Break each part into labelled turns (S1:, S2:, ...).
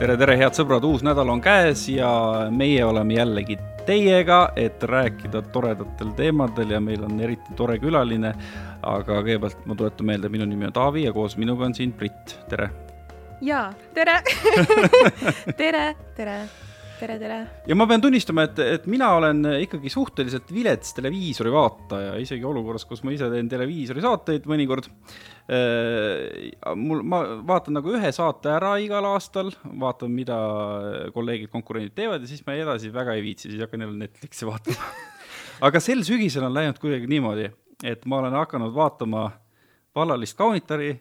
S1: tere, tere, head sõbrad, uus nädal on käes ja meie oleme jällegi teiega, et rääkida toredatel teemadel ja meil on eriti tore külaline. aga kõigepealt ma tuletan meelde, minu nimi on Taavi ja koos minuga on siin Brit, tere.
S2: ja, tere tere, tere tere, tere!
S1: ja ma pean tunnistama, et, et mina olen ikkagi suhteliselt vilets televiisori vaataja, isegi olukorras, kus ma ise teen televiisori saateid mõnikord. Äh, mul, ma vaatan nagu ühe saate ära igal aastal, vaatan, mida kolleegid, konkurendid teevad ja siis ma edasi väga ei viitsi, siis hakkan jälle Netflixi vaatama aga sel sügisel on läinud kuidagi niimoodi, et ma olen hakanud vaatama vallalist kaunitari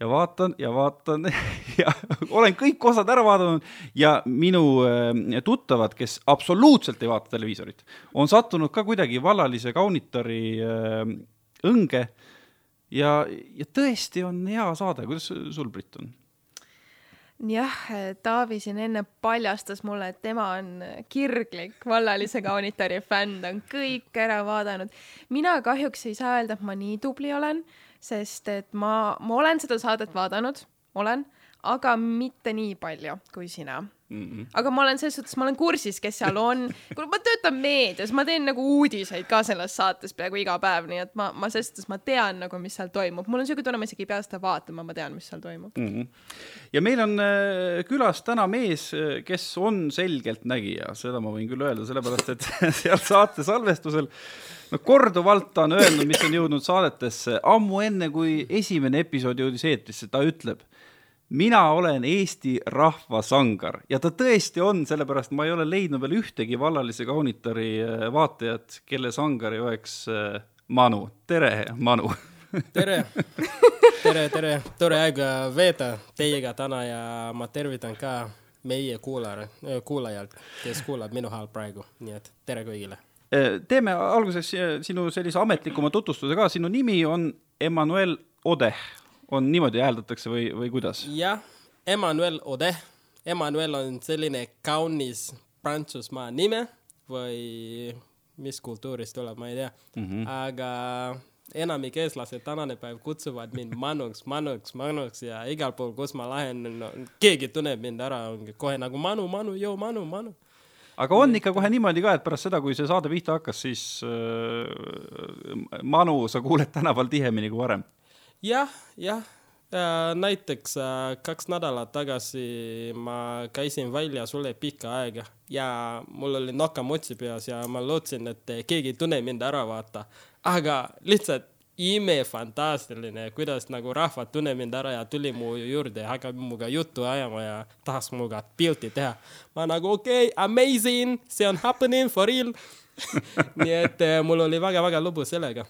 S1: ja vaatan ja vaatan ja olen kõik osad ära vaadanud ja minu äh, tuttavad, kes absoluutselt ei vaata televiisorit, on sattunud ka kuidagi vallalise kaunitari äh, õnge. ja, ja tõesti on hea saade, kuidas sul, Brit, on?
S2: jah, Taavi siin enne paljastas mulle, et tema on kirglik vallalise kaunitari fänn, ta on kõik ära vaadanud. mina kahjuks ei saa öelda, et ma nii tubli olen sest et ma, ma olen seda saadet vaadanud, olen, aga mitte nii palju kui sina mm. -hmm. aga ma olen selles suhtes, ma olen kursis, kes seal on. kuna ma töötan meedias, ma teen nagu uudiseid ka selles saates peaaegu iga päev, nii et ma, ma selles suhtes ma tean nagu, mis seal toimub. mul on siuke tunne, ma isegi ei pea seda vaatama, ma tean, mis seal toimub mm.
S1: -hmm. ja meil on äh, külas täna mees, kes on selgeltnägija, seda ma võin küll öelda, sellepärast et seal saate salvestusel no korduvalt ta on öelnud, mis on jõudnud saadetesse, ammu enne, kui esimene episood jõudis eetrisse, ta ütleb, mina olen Eesti rahva sangar ja ta tõesti on, sellepärast ma ei ole leidnud veel ühtegi vallalise kaunitari äh, vaatajat, kelle sangar ei oleks äh, Manu. tere, Manu.
S3: Tere, tere, tere, tore aega veeta teiega täna ja ma tervitan ka meie kuulajad, kuulajalt, kes kuulab minu häält praegu, nii et tere kõigile.
S1: Äh, teeme alguses äh, sinu sellise ametlikuma tutvustuse ka, sinu nimi on Emmanuel Odeh, on niimoodi hääldatakse või, või kuidas?
S3: jah, Emmanuel Odeh, Emmanuel on selline kaunis Prantsusmaa nime või mis kultuurist tuleb, ma ei tea mm, -hmm. aga enamik eestlased tänane päev kutsuvad mind Manuks, Manuks, Manuks ja igal pool, kus ma lähen no,, keegi tunneb mind ära, ongi kohe nagu Manu, Manu, joo, Manu, Manu
S1: aga on ikka kohe niimoodi ka, et pärast seda, kui see saade pihta hakkas, siis äh, Manu sa kuuled tänaval tihemini kui varem?
S3: Jah, jah äh,. näiteks äh, kaks nädalat tagasi ma käisin väljas üle pika aega ja mul oli nokamotsi peas ja ma lootsin, et keegi ei tunne mind ära, vaata. aga lihtsalt imefantastiline, kuidas nagu rahvad tunneb mind ära ja tuli mu juurde ja hakkab minuga juttu ajama ja tahaks minuga pilti teha. ma nagu okei okay,, amazing, see on happening for real nii et eh, mul oli väga-väga lõbus sellega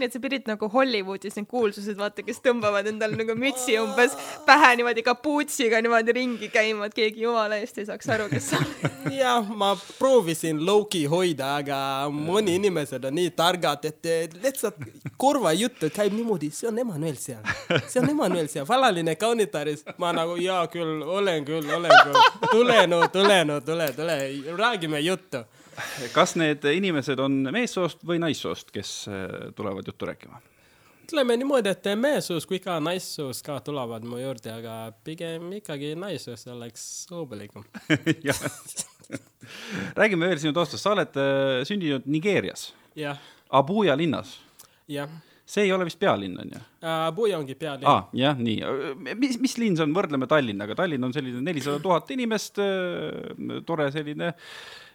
S2: nii et sa pidid nagu Hollywoodis need kuulsused, vaata, kes tõmbavad endale nagu mütsi umbes pähe niimoodi kapuutsiga niimoodi ringi käima, et keegi jumala eest ei saaks aru, kes sa oled.
S3: jah, ma proovisin low-key hoida, aga mõni inimesed on nii targad, et lihtsalt kurva juttu käib niimoodi, see on Emmanuel seal, see on Emmanuel seal, valaline kaunitaris. ma nagu jaa küll, olen küll, olen küll, tule no, tule no, tule, tule, räägime juttu
S1: kas need inimesed on meessoost või naissoost, kes äh, tulevad juttu rääkima?
S3: ütleme niimoodi, et meessoost kui ka naissoost ka tulevad mu juurde, aga pigem ikkagi naissoost oleks sobilikum
S1: räägime veel sinu taustast, sa oled äh, sündinud Nigeerias. Abuja linnas.
S3: jah
S1: see ei ole vist pealinn, on ju?
S3: Abuja ongi pealinn
S1: ah,. jah, nii. mis, mis linn see on, võrdleme Tallinnaga, Tallinn on selline nelisada tuhat inimest, äh, tore selline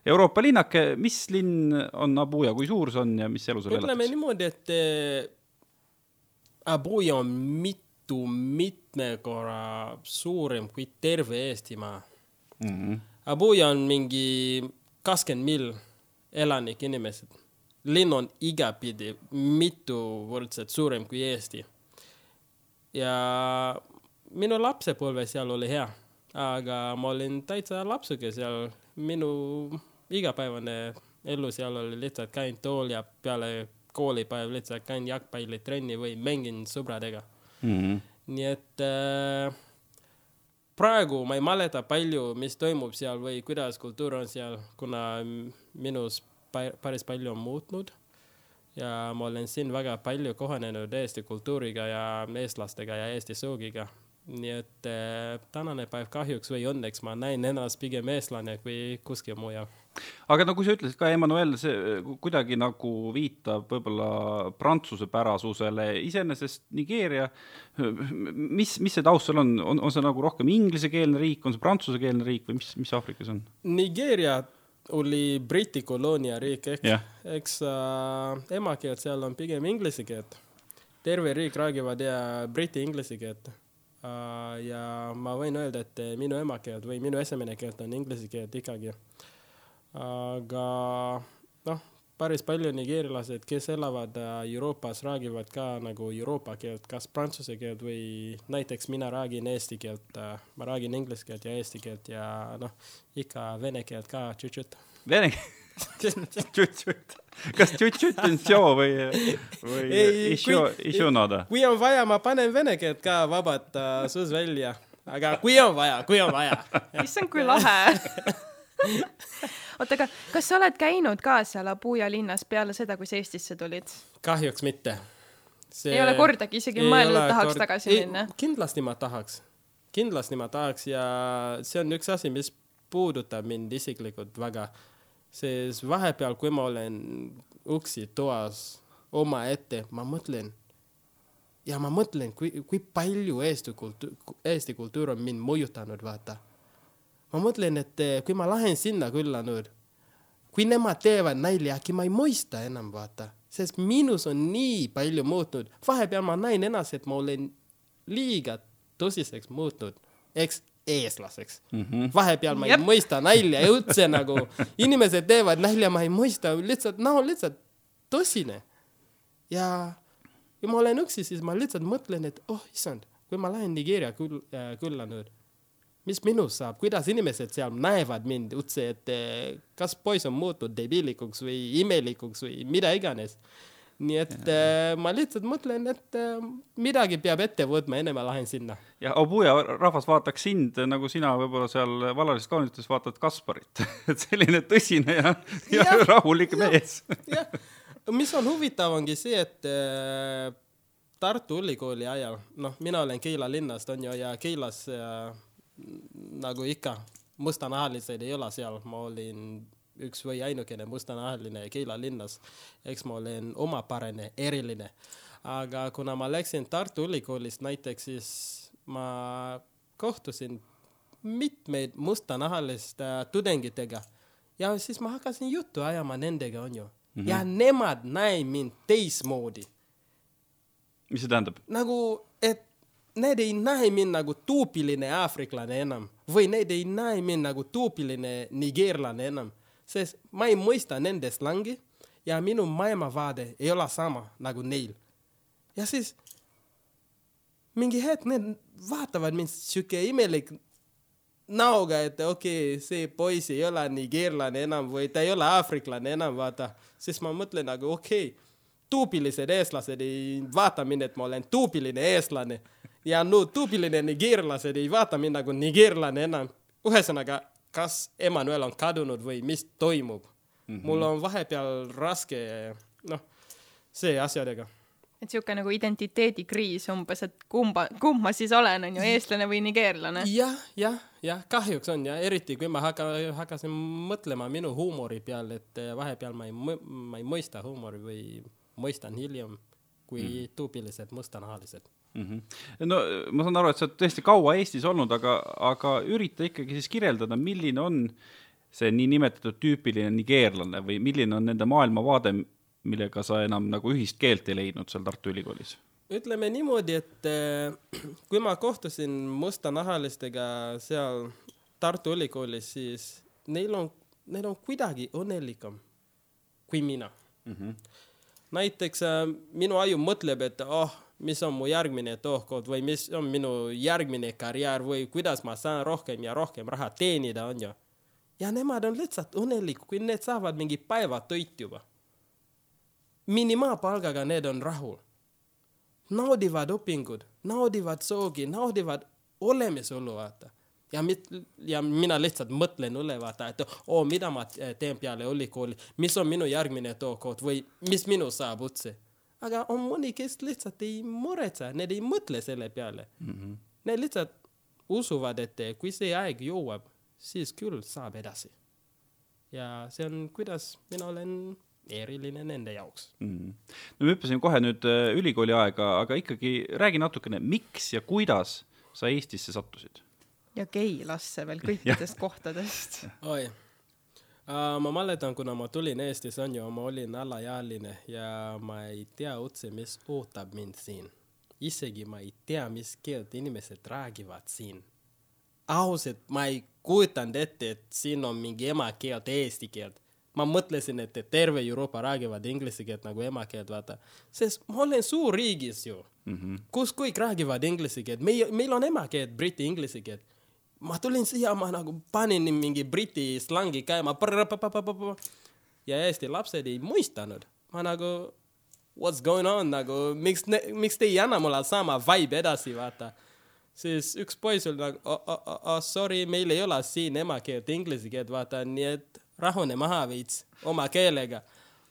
S1: Euroopa linnake, mis linn on Abuja, kui suur see on ja mis elu seal elatakse?
S3: ütleme niimoodi, et eh, Abuja on mitu, mitme korra suurem kui terve Eestimaa mm. -hmm. Abuja on mingi kakskümmend mil elanik inimesed. Linn on igapidi mitu võrdselt suurem kui Eesti. ja minu lapsepõlve seal oli hea, aga ma olin täitsa lapsuke seal, minu igapäevane elu seal oli lihtsalt käin tool ja peale koolipäev lihtsalt käin jalgpallitrenni või mängin sõbradega mm. -hmm. nii et äh, praegu ma ei mäleta palju, mis toimub seal või kuidas kultuur on seal, kuna minus päris palju muutnud. ja ma olen siin väga palju kohanenud Eesti kultuuriga ja eestlastega ja Eesti söögiga. nii et äh, tänane päev kahjuks või õnneks ma näen ennast pigem eestlane kui kuskil mujal
S1: aga kui sa ütlesid ka, Emmanuel, see kuidagi nagu viitab võib-olla prantsuse pärasusele, iseenesest Nigeeria, mis, mis see taust seal on, on, on see nagu rohkem inglisekeelne riik, on see prantsusekeelne riik või mis, mis Aafrikas on?
S3: Nigeeria oli Briti kolooniariik, ehk
S1: Jah.
S3: eks äh, emakeelt seal on pigem inglise keelt. terve riik räägivad ja briti inglise keelt äh, ja ma võin öelda, et minu emakeelt või minu esimene keelt on inglise keelt ikkagi aga noh, päris palju nigeerlased, kes elavad äh, Euroopas, räägivad ka nagu Euroopa keelt, kas prantsuse keelt või näiteks mina räägin eesti keelt, ma räägin inglise keelt ja eesti keelt ja noh, ikka vene keelt ka tšutšut.
S1: Vene tšutšut, kas tšutšut on seo või, või
S3: kui-
S1: ishonada?
S3: kui on vaja, ma panen vene keelt ka vabalt äh, suus välja, aga kui on vaja, kui on vaja.
S2: issand, kui lahe oota, aga kas sa oled käinud ka seal Abuja linnas peale seda, kui sa Eestisse tulid?
S3: kahjuks mitte.
S2: ei ole kordagi isegi mõelnud, tahaks tagasi minna?
S3: kindlasti ma tahaks, kindlasti ma tahaks ja see on üks asi, mis puudutab mind isiklikult väga, sest vahepeal, kui ma olen uksi toas omaette, ma mõtlen ja ma mõtlen, kui, kui palju Eesti kultuur, Eesti kultuur on mind mõjutanud, vaata. Ma mõtlen, et eh, kui ma lähen sinna külla nüüd, kui nemad teevad nalja, äkki ma ei mõista enam, vaata, sest minus on nii palju muutunud, vahepeal ma näen ennast, et ma olen liiga tõsiseks muutunud, eks eestlaseks mm. -hmm. vahepeal ma
S2: Jep.
S3: ei mõista nalja ja üldse nagu inimesed teevad nalja, ma ei mõista, lihtsalt näo on lihtsalt tõsine. ja kui ma olen üksi, siis ma lihtsalt mõtlen, et oh issand, kui ma lähen Nigeeria küll- äh, külla nüüd, mis minust saab, kuidas inimesed seal näevad mind üldse, et eh, kas poiss on muutunud debiilikuks või imelikuks või mida iganes. nii et äh, ma lihtsalt mõtlen, et äh, midagi peab ette võtma, enne ma lähen sinna.
S1: ja Abuja rahvas vaataks sind nagu sina võib-olla seal vallalistes kaunitustes vaatad Kasparit et selline tõsine ja, ja, ja rahulik mees.
S3: jah, mis on huvitav, ongi see, et äh, Tartu Ülikooli ajal, noh, mina olen Keila linnast, on ju, ja Keilas äh, nagu ikka, mustanahalised ei ole seal, ma olin üks või ainukene mustanahaline Keila linnas. eks ma olen omapärane, eriline. aga kuna ma läksin Tartu Ülikoolist näiteks, siis ma kohtusin mitmeid mustanahaliste tudengitega ja siis ma hakkasin juttu ajama nendega, onju mm. -hmm. ja nemad näevad mind teistmoodi
S1: mis see tähendab?
S3: nagu, et need ei näe mind nagu tüüpiline aafriklane enam või need ei näe mind nagu tüüpiline nigeerlane enam, sest ma ei mõista nende slangi ja minu maailmavaade ei ole sama nagu neil. ja siis mingi hetk need vaatavad mind sihuke imelik näoga, et okei okay,, see poiss ei ole nigeerlane enam või ta ei ole aafriklane enam, vaata. siis ma mõtlen nagu okei okay,, tüüpilised eestlased ei vaata mind, et ma olen tüüpiline eestlane ja nüüd tüüpiline nigeerlased ei vaata mind nagu nigeerlane enam. ühesõnaga, kas Emmanuel on kadunud või mis toimub mm. -hmm. mul on vahepeal raske, noh, see asjadega
S2: et sihuke nagu identiteedikriis umbes, et kumba, kumb ma siis olen, on ju, eestlane või nigeerlane.
S3: jah, jah, jah, kahjuks on ja eriti kui ma hakka-, hakkasin mõtlema minu huumori peale, et eh, vahepeal ma ei, ma ei mõista huumori või mõistan hiljem kui mm. tüüpilised mustanahalised.
S1: mm. -hmm. no ma saan aru, et sa oled tõesti kaua Eestis olnud, aga, aga ürita ikkagi siis kirjeldada, milline on see niinimetatud tüüpiline nigeerlane või milline on nende maailmavaade, millega sa enam nagu ühist keelt ei leidnud seal Tartu Ülikoolis?
S3: ütleme niimoodi, et eh, kui ma kohtusin mustanahalistega seal Tartu Ülikoolis, siis neil on, neil on kuidagi õnnelikum kui mina mm. -hmm. näiteks äh, minu aju mõtleb, et oh, mis on mu järgmine tohkord või mis on minu järgmine karjäär või kuidas ma saan rohkem ja rohkem raha teenida, onju. ja nemad on lihtsalt õnnelikud, kui need saavad mingi päevatoit juba. minimaalpalgaga need on rahul naudivad õpingud, naudivad soogi, naudivad olemasolu, vaata. ja mit-, ja mina lihtsalt mõtlen üle, vaata, et oo, mida ma teen peale ülikooli, mis on minu järgmine tookord või mis minust saab üldse. Aga on mõni, kes lihtsalt ei muretse, need ei mõtle selle peale mm. -hmm. need lihtsalt usuvad, et kui see aeg jõuab, siis küll saab edasi. ja see on, kuidas mina olen eriline nende jaoks.
S1: mm.. no me hüppasime kohe nüüd äh, ülikooli aega, aga ikkagi räägi natukene, miks ja kuidas sa Eestisse sattusid?
S2: ja Keilasse veel kõikidest kohtadest.
S3: oi uh,. ma mäletan, kuna ma tulin Eestisse, on ju, ma olin alaealine ja ma ei tea üldse, mis ootab mind siin. isegi ma ei tea, mis keelt inimesed räägivad siin. ausalt, ma ei kujutanud ette, et siin on mingi emakeelt, eesti keelt. ma mõtlesin, et terve Euroopa räägivad inglise keelt nagu emakeelt, vaata. sest ma olen suurriigis ju mm, -hmm. kus kõik räägivad inglise keelt, meie, meil on emakeelt, briti inglise keelt ma tulin siia, ma nagu panin mingi briti slangi käima. ja Eesti lapsed ei mõistanud. ma nagu, what's going on nagu, miks, miks te ei anna mulle sama vibe edasi, vaata. siis üks poiss oli nagu oh,, oh, oh, oh, sorry, meil ei ole siin emakeelt, inglise keelt, vaata, nii et rahune maha veits oma keelega.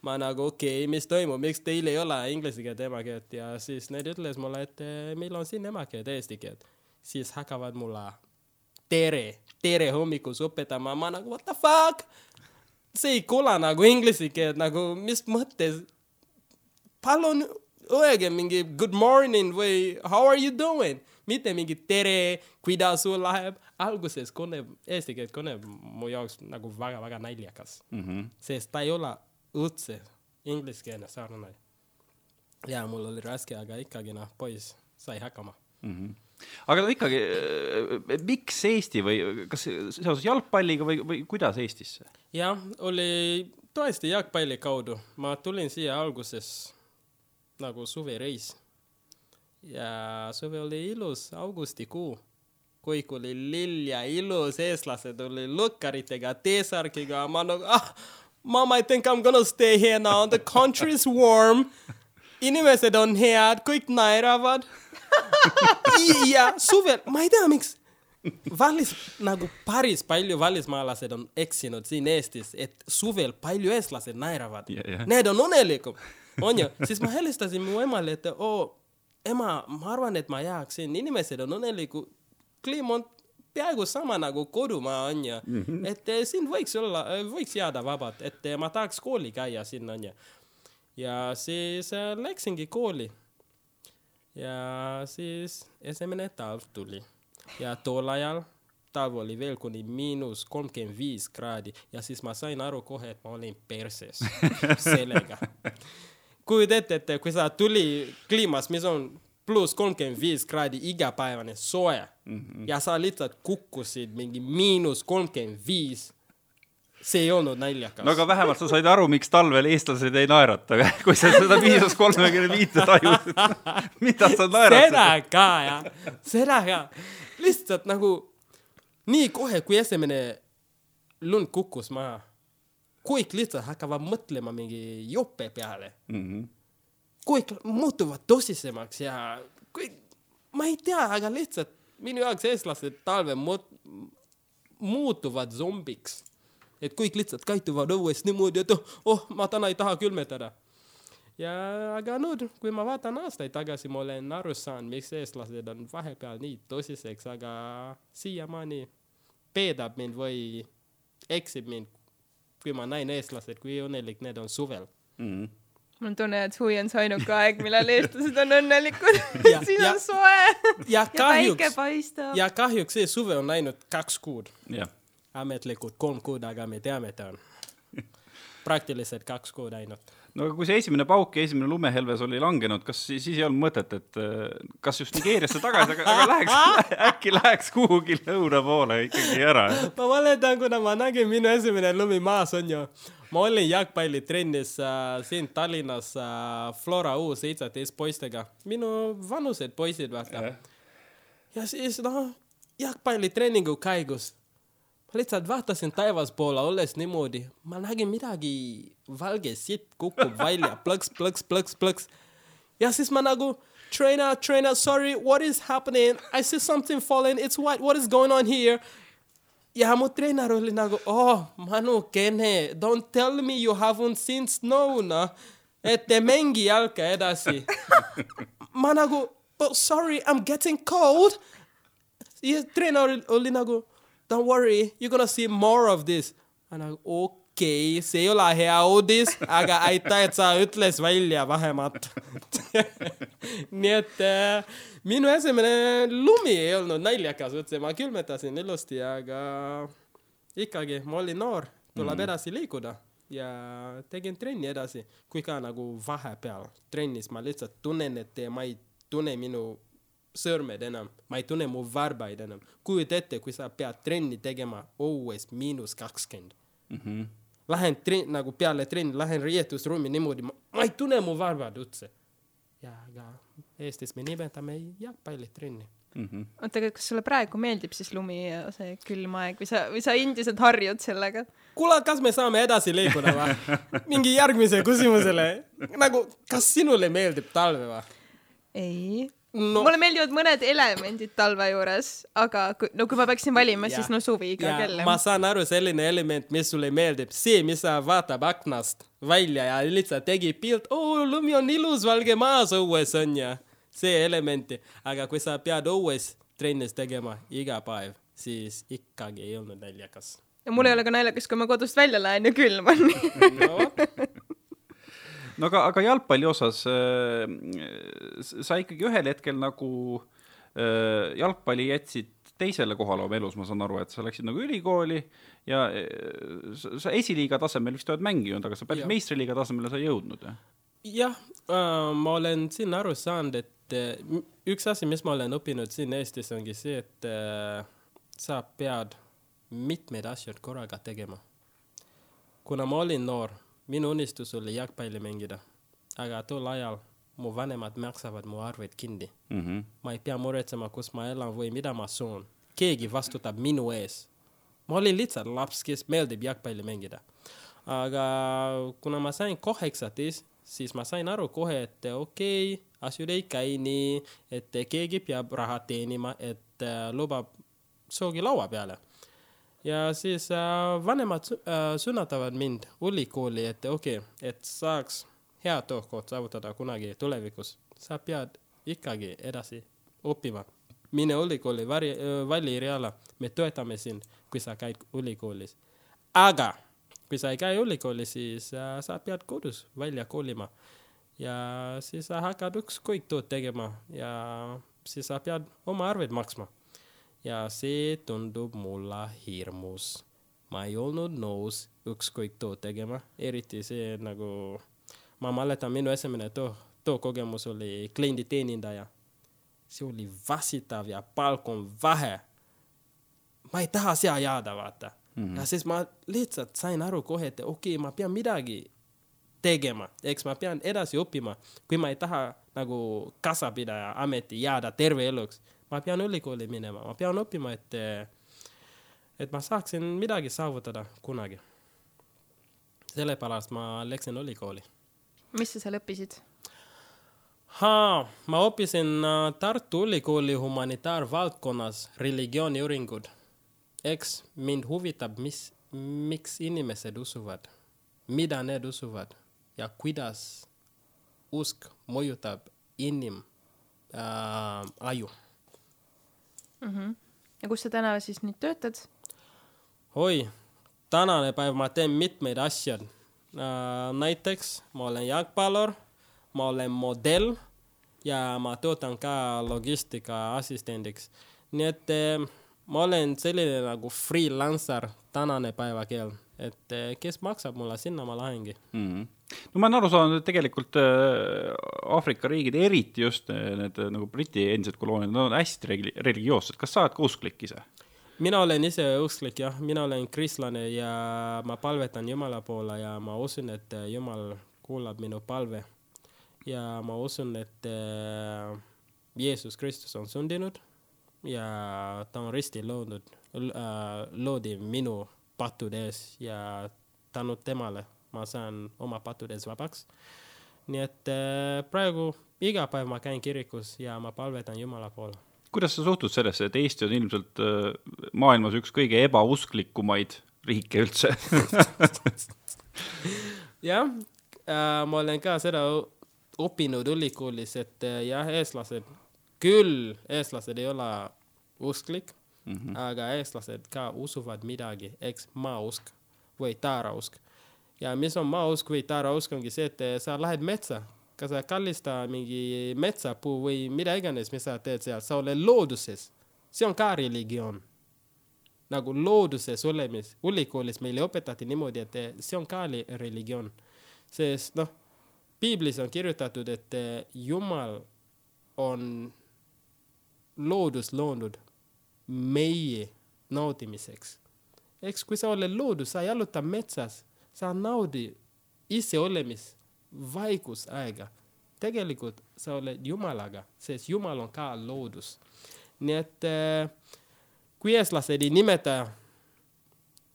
S3: ma nagu okei okay,, mis toimub, miks teil ei ole inglise keelt emakeelt ja siis need ütles mulle, et eh, meil on siin emakeelt, eesti keelt. siis hakkavad mulle tere, tere hommikus õpetama, ma nagu what the fuck. see ei kõla nagu inglise keelt nagu, mis mõttes. palun öelge mingi good morning või how are you doing, mitte mingi tere, kuidas sul läheb. alguses kõneb, eesti keelt kõneb mu jaoks nagu väga-väga naljakas mm, -hmm. sest ta ei ole üldse ingliskeelne sarnane. ja mul oli raske, aga ikkagi noh, poiss sai hakkama
S1: mm. -hmm. Aga no ikkagi, miks Eesti või kas seoses jalgpalliga või, või kuidas Eestisse?
S3: jah, oli tõesti jalgpalli kaudu, ma tulin siia alguses nagu suvereis. ja suvi oli ilus augustikuu, kõik oli lill ja ilus, eestlased olid lõkkaritega, T-särkiga, ma nagu ah, mama I think I m gonna stay here now, the country is warm. inimesed on head, kõik naeravad. Ja suvel, ma ei tea, miks välis nagu päris palju välismaalased on eksinud siin Eestis, et suvel palju eestlased naeravad
S1: Ja, ja.
S3: Need on õnnelikud, onju, siis ma helistasin mu emale, et oo, ema, ma arvan, et ma jääksin, inimesed on õnnelikud, kliima on peaaegu sama nagu kodumaa onju mm, -hmm. et eh, siin võiks olla, võiks jääda vabalt, et eh, ma tahaks kooli käia siin onju. ja siis läksingi kooli ja siis esimene talv tuli ja tol ajal talv oli veel kuni miinus kolmkümmend viis kraadi ja siis ma sain aru kohe, et ma olin perses sellega. kujuta ette, et kui sa tuli kliimas, mis on pluss kolmkümmend viis kraadi igapäevane soe mm -hmm. ja sa lihtsalt kukkusid mingi miinus kolmkümmend viis, see ei olnud naljakas
S1: no aga vähemalt sa said aru, miks talvel eestlased ei naerata, kui sa seda miinus kolmekümne viite tajusid. mida sa naeratasid?
S3: seda ka jah, seda ka, lihtsalt nagu nii kohe, kui esimene lund kukkus maha, kõik lihtsalt hakkavad mõtlema mingi jope peale mm. -hmm. kõik muutuvad tõsisemaks ja kõik, ma ei tea, aga lihtsalt minu jaoks eestlased talvel mu- muutuvad zombiks. Et kõik lihtsalt käituvad õues niimoodi, et oh, oh, ma täna ei taha külmetada ja aga nüüd, kui ma vaatan aastaid tagasi, ma olen aru saanud, miks eestlased on vahepeal nii tõsiseks, aga siiamaani peedab mind või eksib mind, kui ma näen eestlased, kui õnnelik need on suvel.
S1: Mhm.
S2: mul on tunne, et suvi on see ainuke aeg, millal eestlased on õnnelikud
S3: Ja-.
S2: siin
S3: ja-
S2: on soe
S3: ja
S2: ja päike
S3: kahjuks,
S2: paistab.
S3: ja kahjuks see suve on ainult kaks kuud,
S1: jah,
S3: ametlikult kolm kuud, aga me teame, ta on praktiliselt kaks kuud ainult.
S1: no aga kui see esimene pauk ja esimene lumehelves oli langenud, kas siis, siis ei olnud mõtet, et äh, kas just Nigeeriasse tagasi, aga, aga läheks äkki läheks kuhugi lõuna poole ikkagi ära?
S3: ma mäletan, kuna ma nägin minu esimene lumi maas on ju, ma olin jalgpallitrennis äh, siin Tallinnas äh, Flora U seitseteist poistega, minu vanused poisid vaata. ja siis noh, jalgpallitreeningu käigus lihtsalt vaatasin taevaspoole, olles niimoodi, ma nägin midagi valge sitt kukub välja, plõks, plõks, plõks, plõks. ja siis ma nagu trainer, trainer, sorry, what is happening? I see something falling, it's white, what is going on here? ja mu treener oli nagu, oh, manukene, don't tell me you haven't seen snow, noh. et te mängi jalka edasi. ma nagu, but sorry, I m getting cold. ja treener oli, oli nagu don't worry, you gonna see more of this. nagu okei okay,, see ei ole hea uudis, aga aitäh, et sa ütles välja vähemalt nii et äh, minu esimene lumi ei olnud naljakas üldse, ma külmetasin ilusti, aga ikkagi ma olin noor, tuleb mm. edasi liikuda ja tegin trenni edasi, kui ka nagu vahepeal trennis ma lihtsalt tunnen, et ma ei tunne minu sõrmed enam, ma ei tunne mu varbaid enam. kujuta ette, kui sa pead trenni tegema õues miinus kakskümmend mm. -hmm. Lähen trenn, nagu peale trenni, lähen riietusruumi niimoodi, ma ei tunne mu varbad üldse. ja, aga Eestis me nimetame jalgpallitrenni
S2: mm -hmm.. oota, aga kas sulle praegu meeldib siis lumi ja see külm aeg või sa, või sa endiselt harjud sellega?
S3: kuule, kas me saame edasi liikuda või? mingi järgmise küsimusele, nagu, kas sinule meeldib talve või?
S2: ei no. mulle meeldivad mõned elemendid talve juures, aga kui, no kui ma peaksin valima, siis no suvi iga kell.
S3: ma saan aru, selline element, mis sulle meeldib, see, mis sa vaatab aknast välja ja lihtsalt tegi pilt, oo, lumi on ilus, valge maas õues on ju, see elementi, aga kui sa pead õues trennis tegema iga päev, siis ikkagi ei olnud naljakas.
S2: ja mul ei ole ka naljakas, kui ma kodust välja lähen ja külm on no,
S1: no aga, aga jalgpalli osas äh, sa ikkagi ühel hetkel nagu äh, jalgpalli jätsid teisele kohale oma elus, ma saan aru, et sa läksid nagu ülikooli ja äh, sa esiliiga tasemel vist oled mänginud, aga sa päris meistriliiga tasemele sa ei jõudnud, jah?
S3: jah äh,, ma olen siin aru saanud, et äh, üks asi, mis ma olen õppinud siin Eestis, ongi see, et äh, sa pead mitmeid asju korraga tegema. kuna ma olin noor minu unistus oli jalgpalli mängida, aga tol ajal mu vanemad maksavad mu arved kinni mm. -hmm. ma ei pea muretsema, kus ma elan või mida ma söön. keegi vastutab minu ees. ma olin lihtsalt laps, kes meeldib jalgpalli mängida. aga kuna ma sain kaheksateist, siis ma sain aru kohe, et okei okay,, asjad ei käi nii, et keegi peab raha teenima, et äh, lubab soogi laua peale ja siis äh, vanemad äh, sunnatavad mind ülikooli, et okei okay,, et saaks hea töökoht saavutada kunagi tulevikus, sa pead ikkagi edasi õppima. mine ülikooli, vali eriala, me toetame sind, kui sa käid ülikoolis. aga kui sa ei käi ülikoolis, siis äh, sa pead kodus välja kolima ja siis sa hakkad ükskõik tööd tegema ja siis sa pead oma arveid maksma ja see tundub mulle hirmus. ma ei olnud nõus ükskõik tööd tegema, eriti see nagu, ma mäletan, minu esimene töö, töökogemus oli klienditeenindaja. see oli vasitav ja palk on vähe. ma ei taha seal jääda, vaata mm. -hmm. ja siis ma lihtsalt sain aru kohe, et okei okay,, ma pean midagi tegema, eks ma pean edasi õppima, kui ma ei taha nagu kassapidaja ameti jääda terve eluks ma pean ülikooli minema, ma pean õppima, et, et ma saaksin midagi saavutada kunagi. sellepärast ma läksin ülikooli.
S2: mis sa seal õppisid?
S3: ma õppisin äh, Tartu Ülikooli humanitaarvaldkonnas religiooniuuringud. eks mind huvitab, mis, miks inimesed usuvad, mida need usuvad ja kuidas usk mõjutab inim äh, aju
S2: mm. -hmm. ja kus sa täna siis nüüd töötad?
S3: oi, tänane päev ma teen mitmeid asju äh,. näiteks ma olen jalgpallur, ma olen modell ja ma töötan ka logistika assistendiks. nii et äh, ma olen selline nagu freelancer tänane päeva keel, et äh, kes maksab mulle, sinna ma lähengi mm.
S1: -hmm no ma olen aru saanud, et tegelikult äh, Aafrika riigid, eriti just äh, need äh, nagu Briti endised kolooniad, nad on hästi regi-, religioossed, kas sa oled ka usklik ise?
S3: mina olen ise usklik jah, mina olen kristlane ja ma palvetan Jumala poole ja ma usun, et Jumal kuulab minu palve. ja ma usun, et Jeesus Kristus on sündinud ja ta on ristil loodud loodi minu pattude ees ja tänu temale ma saan oma pattudes vabaks. nii et äh, praegu iga päev ma käin kirikus ja ma palvetan Jumala poole.
S1: kuidas sa suhtud sellesse, et Eesti on ilmselt äh, maailmas üks kõige ebausklikumaid riike üldse
S3: jah äh,, ma olen ka seda õppinud ülikoolis, et äh, jah, eestlased, küll eestlased ei ole usklik mm, -hmm. aga eestlased ka usuvad midagi, eks maausk või taarausk. ja mis on maausk või taarausk ongi see, et eh, sa lähed metsa, kas sa kallista mingi metsapuu või mida iganes, mis sa teed seal, sa oled looduses. see on ka religioon. nagu looduses olemis, ülikoolis meile õpetati niimoodi, et eh, see on ka li- religioon. sest noh, piiblis on kirjutatud, et eh, Jumal on loodus loonud meie naudimiseks. eks kui sa oled loodus, sa jaluta metsas, sa naudi ise olemis vaikusaega. tegelikult sa oled Jumalaga, sest Jumal on ka loodus. nii et äh, kui eestlased ei nimeta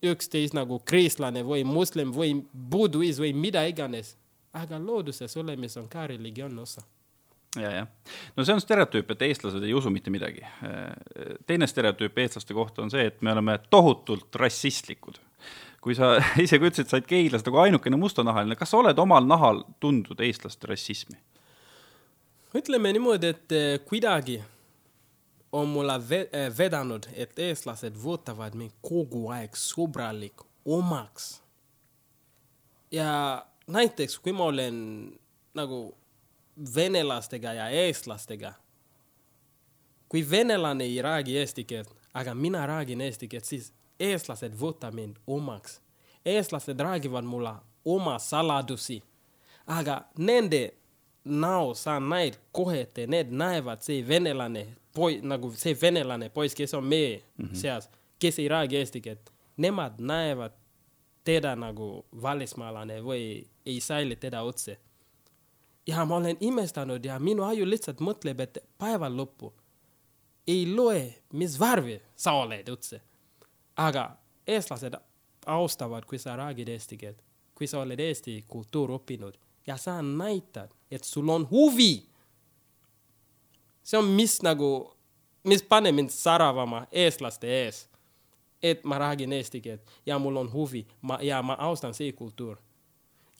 S3: üksteist nagu kristlane või moslem või buduism või mida iganes, aga looduses olemis on ka religiooni osa
S1: ja, jah. no see on stereotüüp, et eestlased ei usu mitte midagi. teine stereotüüp eestlaste kohta on see, et me oleme tohutult rassistlikud. kui sa ise ka ütlesid, sa oled Keilas nagu ainukene mustanahaline, kas sa oled omal nahal tundnud eestlaste rassismi?
S3: ütleme niimoodi, et eh, kuidagi on mulle eh, vedanud, et eestlased võtavad mind kogu aeg sõbralik omaks. ja näiteks, kui ma olen nagu venelastega ja eestlastega, kui venelane ei räägi eesti keelt, aga mina räägin eesti keelt, siis eestlased võtavad mind omaks. eestlased räägivad mulle oma saladusi, aga nende näo sa näed kohe, et need näevad see venelane poi-, nagu see venelane poiss, kes on meie mm -hmm. seas, kes ei räägi eesti keelt, nemad näevad teda nagu välismaalane või ei salli teda otse. Ja ma olen imestanud ja minu aju lihtsalt mõtleb, et päeva lõppu ei loe, mis värvi sa oled üldse. aga eestlased austavad, kui sa räägid eesti keelt, kui sa oled eesti kultuuri õppinud ja sa näitad, et sul on huvi. see on, mis nagu, mis paneb mind säravama eestlaste ees. et ma räägin eesti keelt ja mul on huvi, ma ja ma austan see kultuur.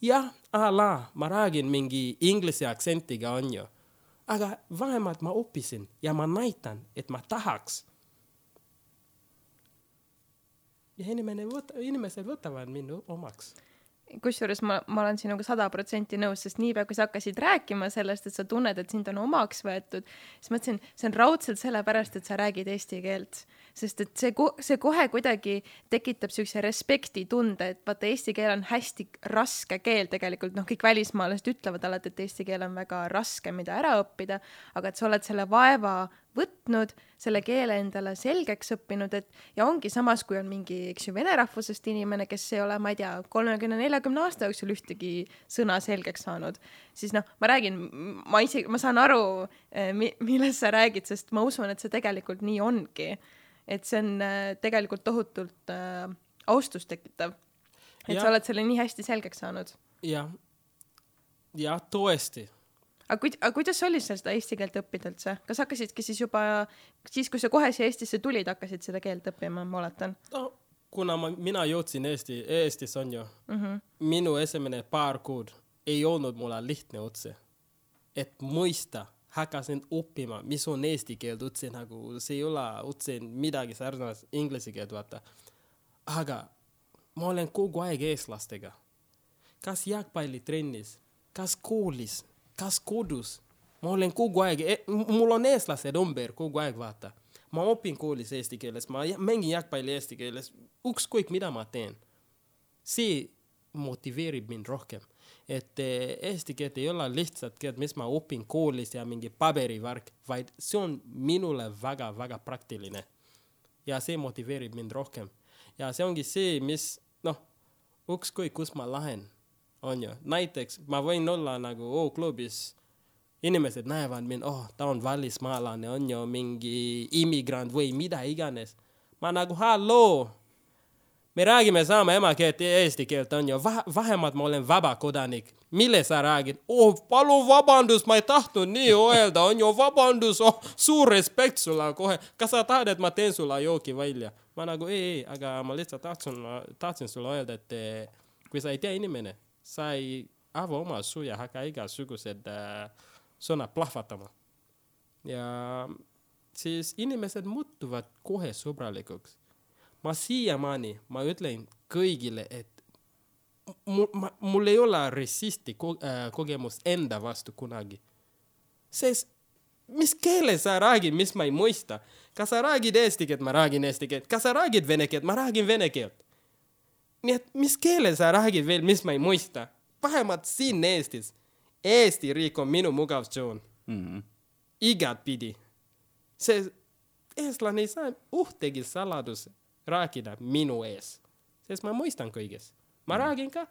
S3: jah, ala, ma räägin mingi inglise aktsentiga, onju. aga vähemalt ma õppisin ja ma näitan, et ma tahaks. ja inimene võt-, inimesed võtavad mind omaks
S2: kusjuures ma, ma olen sinuga sada protsenti nõus, sest niipea, kui sa hakkasid rääkima sellest, et sa tunned, et sind on omaks võetud, siis mõtlesin, see on raudselt sellepärast, et sa räägid eesti keelt. Sest et see, see kohe kuidagi tekitab siukse respektitunde, et vaata, eesti keel on hästi raske keel tegelikult, noh, kõik välismaalased ütlevad alati, et eesti keel on väga raske, mida ära õppida, aga et sa oled selle vaeva võtnud, selle keele endale selgeks õppinud, et ja ongi samas, kui on mingi, eks ju, vene rahvusest inimene, kes ei ole, ma ei tea, kolmekümne, neljakümne aasta jooksul ühtegi sõna selgeks saanud, siis noh, ma räägin, ma isegi, ma saan aru, millest sa räägid, sest ma usun, et see tegelikult nii ongi. Et see on äh, tegelikult tohutult äh, austust tekitav, et
S3: Jah.
S2: sa oled selle nii hästi selgeks saanud.
S3: jah, jah, tõesti
S2: aga kuid-, aga kuidas oli seal seda eesti keelt õppida üldse, kas hakkasidki siis juba siis, kui sa kohe siia Eestisse tulid, hakkasid seda keelt õppima, ma oletan
S3: no kuna ma, mina jõudsin Eesti, Eestis on ju mm, -hmm. minu esimene paar kuud ei olnud mulle lihtne üldse. et mõista, hakkasin õppima, mis on eesti keelt üldse nagu, see ei ole üldse midagi sarnast inglise keelt, vaata. aga ma olen kogu aeg eestlastega. kas jalgpallitrennis, kas koolis, kas kodus, ma olen kogu aeg, mul on eestlased ümber kogu aeg, vaata ma õpin koolis eesti keeles, ma mängin jalgpalli eesti keeles, ükskõik mida ma teen. see motiveerib mind rohkem, et eh, eesti keelt ei ole lihtsalt keelt, mis ma õpin koolis ja mingi paberivärk, vaid see on minule väga-väga praktiline. ja see motiveerib mind rohkem ja see ongi see, mis noh, ükskõik kus ma lähen, on ju, näiteks ma võin olla nagu O-klubis inimesed näevad mind, oh, ta on välismaalane, on ju mingi immigrant või mida iganes. ma nagu halloo, me räägime sama emakeelt, eesti keelt on ju, vähemalt ma olen vaba kodanik. mille sa räägid? oh, palun vabandust, ma ei tahtnud nii öelda, on ju, vabandust, oh, suur respekt sulle kohe. kas sa tahad, et ma teen sulle joogi välja? ma nagu ei, ei, aga ma lihtsalt tahtsin, tahtsin sulle öelda, et eh, kui sa ei tea inimene, sa ei ava oma suu ja hakka igasugused äh, sõnad plahvatama. ja siis inimesed muutuvad kohe sõbralikuks. Ma siiamaani, ma ütlen kõigile, et mul, ma, mul ei ole rassisti ko-, äh, kogemust enda vastu kunagi. sest mis keele sa räägid, mis ma ei mõista. kas sa räägid eesti keelt, ma räägin eesti keelt, kas sa räägid vene keelt, ma räägin vene keelt. nii et mis keele sa räägid veel, mis ma ei mõista? vähemalt siin Eestis. Eesti riik on minu mugav tsoon
S1: Mhm.
S3: igatpidi. see eestlane ei saa ühtegi saladust rääkida minu ees, sest ma mõistan kõigest. ma räägin ka.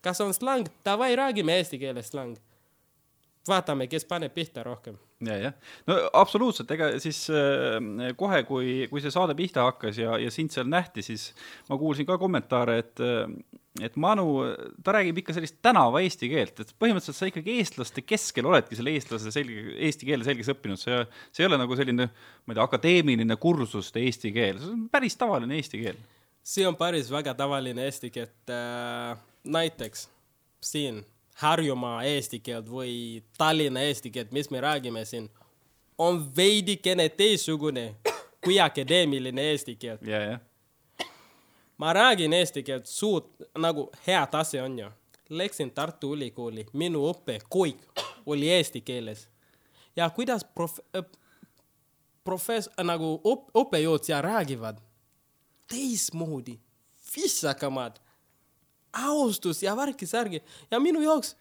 S3: kas on slang, davai, räägime eesti keeles slang. vaatame, kes paneb pihta rohkem.
S1: ja, jah, no absoluutselt, ega siis äh, kohe, kui, kui see saade pihta hakkas ja, ja sind seal nähti, siis ma kuulsin ka kommentaare, et et Manu, ta räägib ikka sellist tänava eesti keelt, et põhimõtteliselt sa ikkagi eestlaste keskel oledki selle eestlase selge, eesti keele selgeks õppinud, see, see ei ole nagu selline, ma ei tea, akadeemiline kursuste eesti keel, see on päris tavaline eesti keel.
S3: see on päris väga tavaline eesti keelt äh,. näiteks siin Harjumaa eesti keelt või Tallinna eesti keelt, mis me räägime siin, on veidikene teistsugune kui akadeemiline eesti keel.
S1: ja, jah,
S3: ma räägin eesti keelt suut-, nagu hea tase on ju. Läksin Tartu Ülikooli, minu õpe kõik oli eesti keeles. ja kuidas prof-, profess-, nagu õp-, õppejõud seal räägivad, teistmoodi, viisakamad, austus ja värki-särgi ja minu jaoks,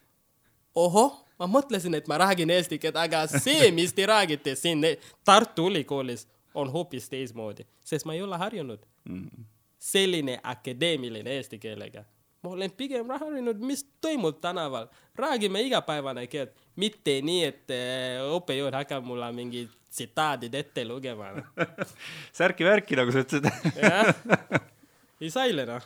S3: ohoh, ma mõtlesin, et ma räägin eesti keelt, aga see, mis te räägite siin Tartu Ülikoolis, on hoopis teistmoodi, sest ma ei ole harjunud selline akadeemiline eesti keelega. ma olen pigem harjunud, mis toimub tänaval, räägime igapäevane keelt, mitte nii, et eh, õppejõud hakkab mulle mingi tsitaadid ette lugema.
S1: särki-värki, nagu sa ütlesid.
S3: jah, ei saile noh.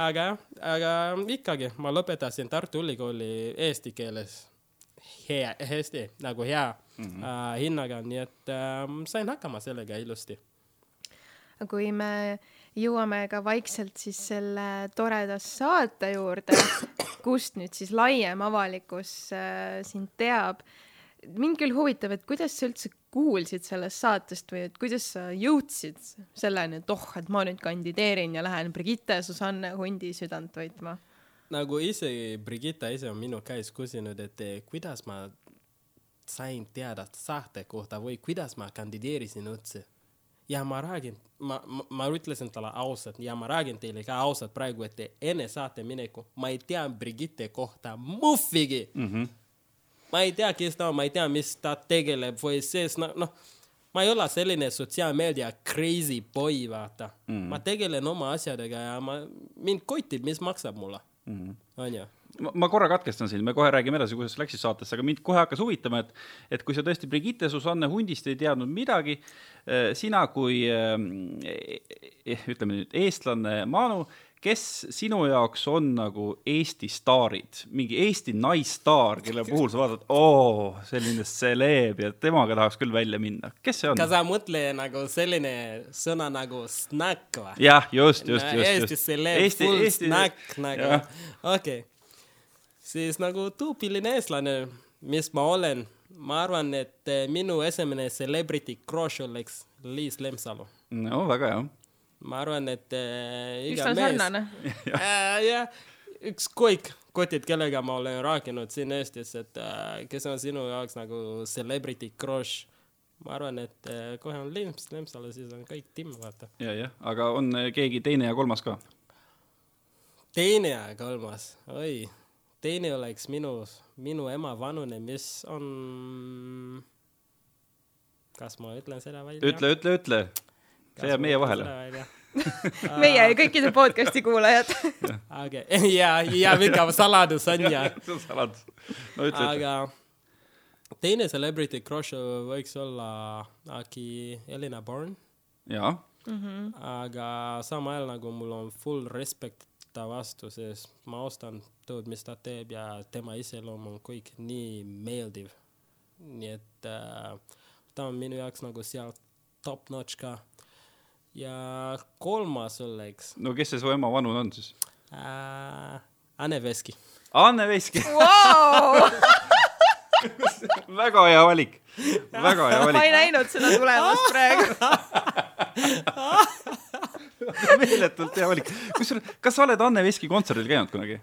S3: Aga jah, aga ikkagi ma lõpetasin Tartu Ülikooli eesti keeles hea, hästi nagu hea mm -hmm. äh, hinnaga, nii et äh, sain hakkama sellega ilusti.
S2: kui me jõuame ka vaikselt siis selle toreda saate juurde, kust nüüd siis laiem avalikkus äh, sind teab. mind küll huvitab, et kuidas sa üldse kuulsid sellest saatest või et kuidas sa jõudsid selleni, et oh, et ma nüüd kandideerin ja lähen Brigitte Susanne Hundi südant hoidma.
S3: nagu isegi Brigitta ise on minu käest küsinud, et kuidas ma sain teada saate kohta või kuidas ma kandideerisin üldse. ja ma räägin, ma, ma, ma ütlesin talle ausalt ja ma räägin teile ka ausalt praegu, et enne saate mineku ma ei tea Brigitte kohta muhvigi mm. -hmm. Ma ei tea, kes ta on, ma ei tea, mis ta tegeleb või sees, noh, ma ei ole selline sotsiaalmeedia crazy boy, vaata mm. -hmm. ma tegelen oma asjadega ja ma, mind kotib, mis maksab mulle mm, -hmm. onju
S1: ma, korra katkestan sind, me kohe räägime edasi, kuidas läksid saatesse, aga mind kohe hakkas huvitama, et et kui sa tõesti Brigitte Susanne Hundist ei teadnud midagi, sina kui eh, ütleme nüüd eestlane Manu, kes sinu jaoks on nagu Eesti staarid, mingi Eesti naisstaar, kelle puhul sa vaatad, oo, selline celeb ja temaga tahaks küll välja minna, kes see on
S3: kas? sa mõtle nagu selline sõna nagu snack või?
S1: jah, just, just, just,
S3: Eesti
S1: just.
S3: celeb, full Eesti... snack nagu, okei okay.. Siis nagu tüüpiline eestlane, mis ma olen, ma arvan, et eh, minu esimene celebrity crush oleks Liis Lemsalu.
S1: no väga hea
S3: ma arvan, et äh,
S2: üks
S3: iga
S2: on
S3: mees
S2: sarnane.
S3: äh, jah, ükskõik kotid, kellega ma olen rääkinud siin Eestis, et äh, kes on sinu jaoks nagu celebrity crush. ma arvan, et kohe on Lemps, Lemsalu, siis on kõik timm, vaata.
S1: ja, jah, aga on eh, keegi teine ja kolmas ka?
S3: teine ja kolmas, oi, teine oleks minu, minu ema vanune, mis on. kas ma ütlen seda välja?
S1: ütle, ütle, ütle. see jääb meie vahele.
S2: meie ja kõikide podcast'i kuulajad.
S3: aga ja, ja mingi saladus on ja.
S1: see on saladus. no ütle, ütle.
S3: aga teine celebrity crush võiks olla äkki Elina Born,
S1: jaa,
S3: aga samal ajal nagu mul on full respect ta vastu, sest ma austan tööd, mis ta teeb ja tema iseloom on kõik nii meeldiv. nii et äh, ta on minu jaoks nagu seal top notch ka. ja kolmas oleks
S1: no kes see su ema vanune on siis?
S3: äh, Anne Veski.
S1: Anne Veski. väga hea valik, väga hea
S2: ma ei
S1: valik,
S2: näinud seda tulemas praegu.
S1: meeletult hea valik. kusjuures, kas sa oled Anne Veski kontserdil käinud kunagi?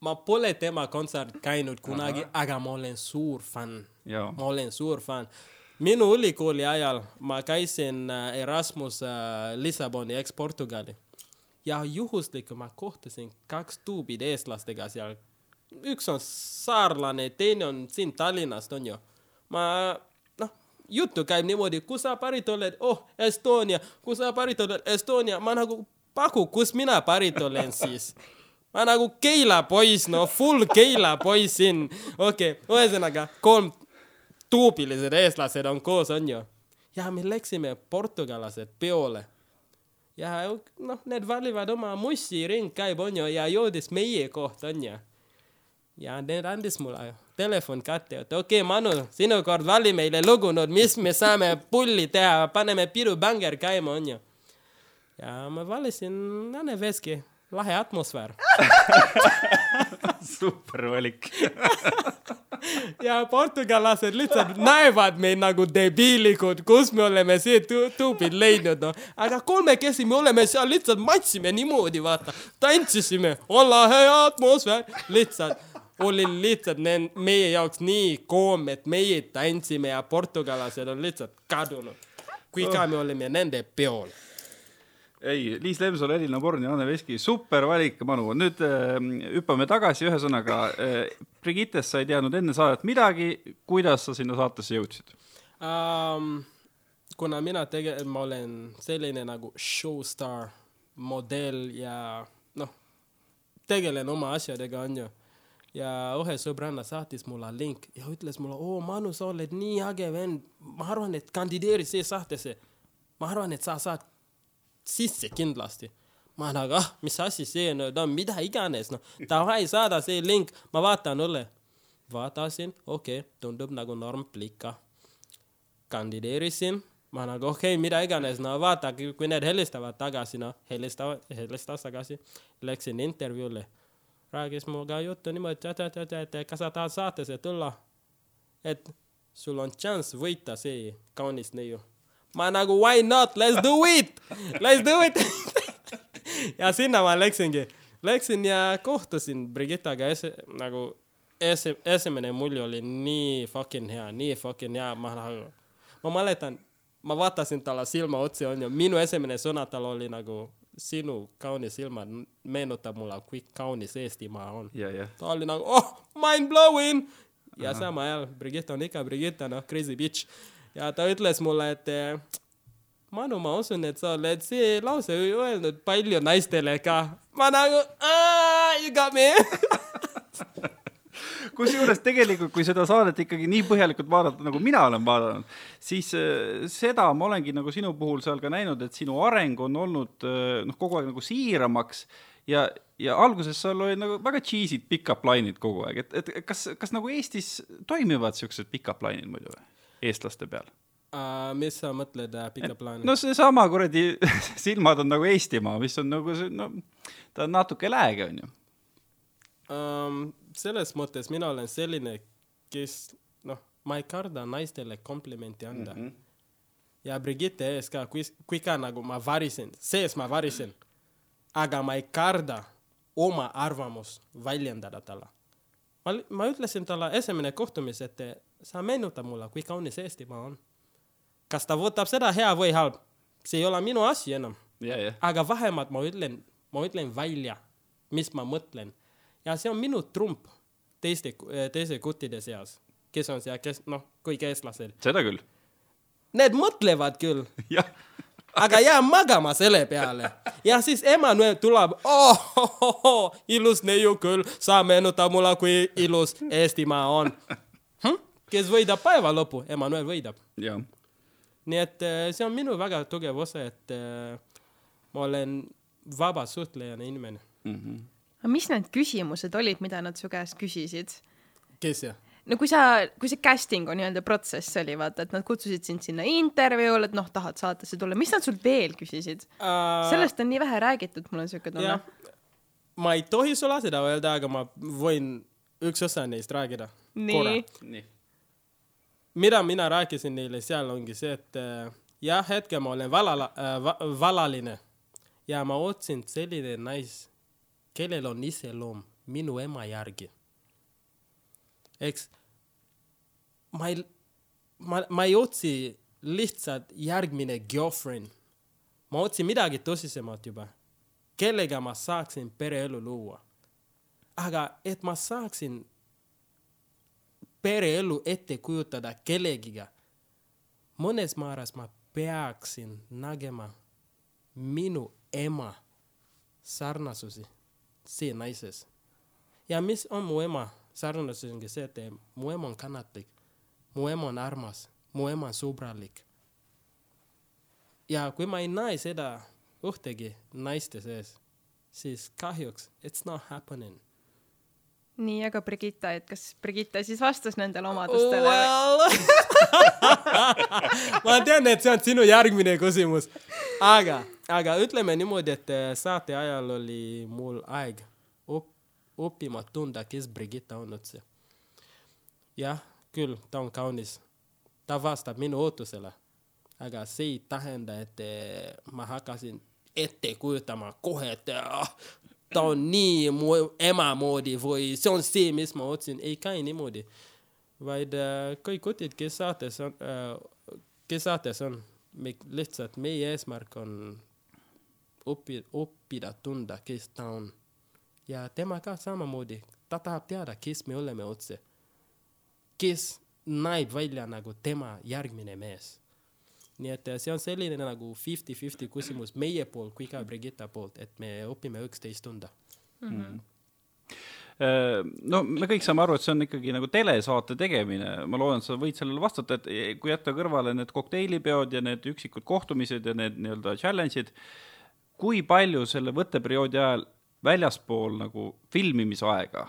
S3: ma pole tema kontsert käinud kunagi, aga ma olen suur fänn. Ma olen suur fänn. minu ülikooli ajal ma käisin äh, Erasmus äh, Lissaboni eks Portugali ja juhuslikult ma kohtasin kaks tuubid eestlastega seal. üks on saarlane, teine on siin Tallinnast, onju. ma, juttu käib niimoodi, kus sa pärit oled, oh, Estonia, kus sa pärit oled, Estonia, ma nagu paku, kus mina pärit olen siis ma nagu Keila poiss, no full Keila poiss siin. okei okay., ühesõnaga kolm tuubilised eestlased on koos, onju. ja me läksime portugallased peole. ja noh, need valivad oma mussi, ring käib, onju, ja jõudis meie kohta, onju. ja need andis mulle telefon kätte, et okei okay,, Manu, sinu kord vali meile lugu nüüd, mis me saame pulli teha, paneme pidubänger käima, onju. ja ma valisin Anne Veski, lahe atmosfäär.
S1: super valik.
S3: ja portugallased lihtsalt näevad meid nagu debiilikud, kus me oleme see tu- tuubid leidnud, noh. aga kolmekesi me oleme seal lihtsalt matsime niimoodi, vaata, tantsisime, on lahe atmosfäär, lihtsalt oli lihtsalt ne- meie jaoks nii koom, et meie tantsime ja portugallased on lihtsalt kadunud. kui ka me olime nende peol.
S1: ei, Liis Lemsalu, Elina Born ja Anne Veski, super valik, Manu. nüüd äh, hüppame tagasi, ühesõnaga äh, Brigittest sa ei teadnud enne saadet midagi, kuidas sa sinna saatesse jõudsid?
S3: um,. kuna mina tege-, ma olen selline nagu showstar, modell ja noh, tegelen oma asjadega, onju. Ja ühe sõbranna saatis mulle link ja ütles mulle, oo Manu, sa oled nii äge vend, ma arvan, et kandideeri see saatesse. ma arvan, et sa saad sisse kindlasti. ma nagu, ah, mis asi see on, mida iganes, noh, davai, saada see link, ma vaatan üle. vaatasin, okei okay,, tundub nagu normplika kandideerisin, ma nagu okei okay,, mida iganes, no vaata, kui need helistavad tagasi, noh, helistavad, helistas tagasi, läksin intervjuule, rääkis minuga juttu niimoodi, et, et, et, et, kas sa tahad saatesse tulla, et sul on šanss võita see kaunis neiu. ma nagu why not, let's do it, let's do it. ja sinna ma läksingi, läksin ja kohtusin Brigittaga. Esi-, nagu esi-, esimene mulje oli nii fucking hea, nii fucking hea, ma nagu, ma mäletan, ma vaatasin talle silma otsi, onju, minu esimene sõna tal oli nagu sinu kaunis silmad meenutab mulle, kui kaunis Eestimaa on.
S1: ja, ja,
S3: ta oli nagu, oh, mind blowing. ja sama ajal Brigitte on ikka Brigitte, noh, crazy bitch. ja ta ütles mulle, et eh, Manu, ma usun, et sa oled see lause öelnud palju naistele ka. ma nagu, you got me.
S1: kusjuures tegelikult, kui seda saadet ikkagi nii põhjalikult vaadata, nagu mina olen vaadanud, siis äh, seda ma olengi nagu sinu puhul seal ka näinud, et sinu areng on olnud äh, noh, kogu aeg nagu siiramaks ja, ja alguses sul olid nagu väga cheesy'd pick-up line'id kogu aeg, et, et kas, kas nagu Eestis toimivad siuksed pick-up line'id muidu või, eestlaste peal?
S3: mis sa mõtled uh, pika plaani?
S1: no seesama kuradi silmad on nagu Eestimaa, mis on nagu see, no ta on natuke lääge, onju.
S3: um,. Selles mõttes mina olen selline, kes noh, ma ei karda naistele komplimenti anda mm. -hmm. ja Brigitte ees ka, kui, kui ka nagu ma varisin, sees ma varisin, aga ma ei karda oma arvamust väljendada talle. ma, ma ütlesin talle esimene kohtumis, et sa meenutad mulle, kui kaunis Eestimaa on. kas ta võtab seda hea või halb, see ei ole minu asi enam
S1: ja, ja,
S3: aga vähemalt ma ütlen, ma ütlen välja, mis ma mõtlen ja see on minu trump teiste, teise kuttide seas, kes on seal, kes noh, kõik eestlased.
S1: seda küll.
S3: Need mõtlevad küll, aga jää magama selle peale ja siis Emmanuel tuleb oh,, oh, oh, oh, ilus neiu küll, sa meenutad mulle, kui ilus Eestimaa on hm?. kes võidab päeva lõpu, Emmanuel võidab nii et eh, see on minu väga tugev osa, et eh, ma olen vaba suhtlejana inimene.
S1: mm. -hmm.
S2: Aga mis need küsimused olid, mida nad su käest küsisid?
S3: kes see?
S2: no kui sa, kui see casting'u nii-öelda protsess oli, vaata, et nad kutsusid sind sinna intervjuule, et noh, tahad saatesse tulla, mis nad sult veel küsisid? sellest on nii vähe räägitud, mul on siuke tunne
S3: jah. ma ei tohi sulle seda öelda, aga ma võin üks osa neist rääkida.
S2: nii,
S3: mida mina rääkisin neile seal ongi see, et jah, hetkel ma olen valala- äh,, va, valaline ja ma otsin selline nais, kellel on iseloom minu ema järgi. eks ma ei, ma, ma ei otsi lihtsalt järgmine girlfriend. ma otsin midagi tõsisemat juba, kellega ma saaksin pereelu luua. aga et ma saaksin pereelu ette kujutada kellegiga, mõnes määras ma peaksin nägema minu ema sarnasusi see naises. ja mis on mu ema sarnasus ongi see, et mu ema on kannatlik, mu ema on armas, mu ema on sõbralik. ja kui ma ei näe seda ühtegi naiste sees, siis kahjuks it's not happening.
S2: nii, aga Brigitta, et kas Brigitta siis vastas nendele omadustele?
S3: Well. ma tean, et see on sinu järgmine küsimus, aga, aga ütleme niimoodi, et eh, saate ajal oli mul aeg õppima tunda, kes Brigitta on üldse. jah, küll, ta on kaunis, ta vastab minu ootusele, aga see ei tähenda, et eh, ma hakkasin ette kujutama kohe, et ah, ta on nii mu ema moodi või see on see, mis ma otsin, ei käi niimoodi vaid äh, kõik kutid, kes saates on äh,, kes saates on, me lihtsalt meie eesmärk on õpi-, õppida tunda, kes ta on. ja tema ka samamoodi, ta tahab teada, kes me oleme otse. kes näeb välja nagu tema järgmine mees. Nii et äh, see on selline nagu fifty-fifty küsimus meie poolt kui ka Brigitta poolt, et me õpime üksteist tunda.
S1: Äh, no me kõik saame aru, et see on ikkagi nagu telesaate tegemine, ma loodan, et sa võid sellele vastata, et kui jätta kõrvale need kokteilipeod ja need üksikud kohtumised ja need nii-öelda challenge'id, kui palju selle võtteperioodi ajal väljaspool nagu filmimisaega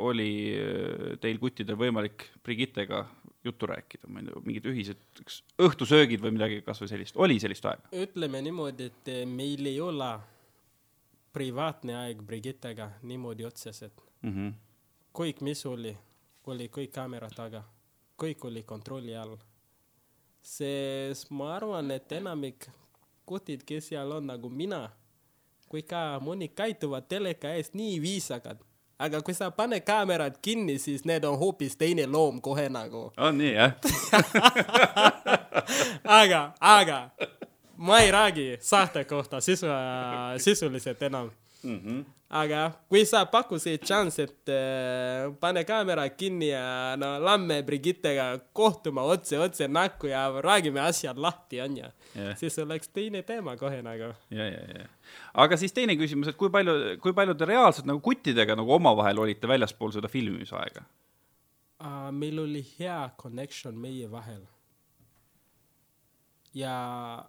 S1: oli äh, teil kuttidel võimalik Brigittega juttu rääkida, ma ei tea, mingid ühised õhtusöögid või midagi kasvõi sellist, oli sellist aega?
S3: ütleme niimoodi, et eh, meil ei ole privaatne aeg Brigittega niimoodi otseselt.
S1: Mm -hmm.
S3: kõik, mis oli, oli kõik kaamera taga, kõik oli kontrolli all. sest ma arvan, et enamik kutid, kes seal on nagu mina, kui ka mõni käituvad teleka ees nii viisakad, aga kui sa paned kaamerad kinni, siis need on hoopis teine loom kohe nagu.
S1: on nii, jah?
S3: aga, aga ma ei räägi saate kohta sisu, sisuliselt enam
S1: Mm -hmm.
S3: aga kui sa pakkusid chance, et äh, pane kaamera kinni ja no lähme Brigittega kohtuma otse, otse näkku ja räägime asjad lahti, onju
S1: Jah.
S3: siis oleks teine teema kohe nagu.
S1: ja, ja, ja. aga siis teine küsimus, et kui palju, kui palju te reaalselt nagu kuttidega nagu omavahel olite väljaspool seda filmimisaega?
S3: uh,. meil oli hea connection meie vahel. ja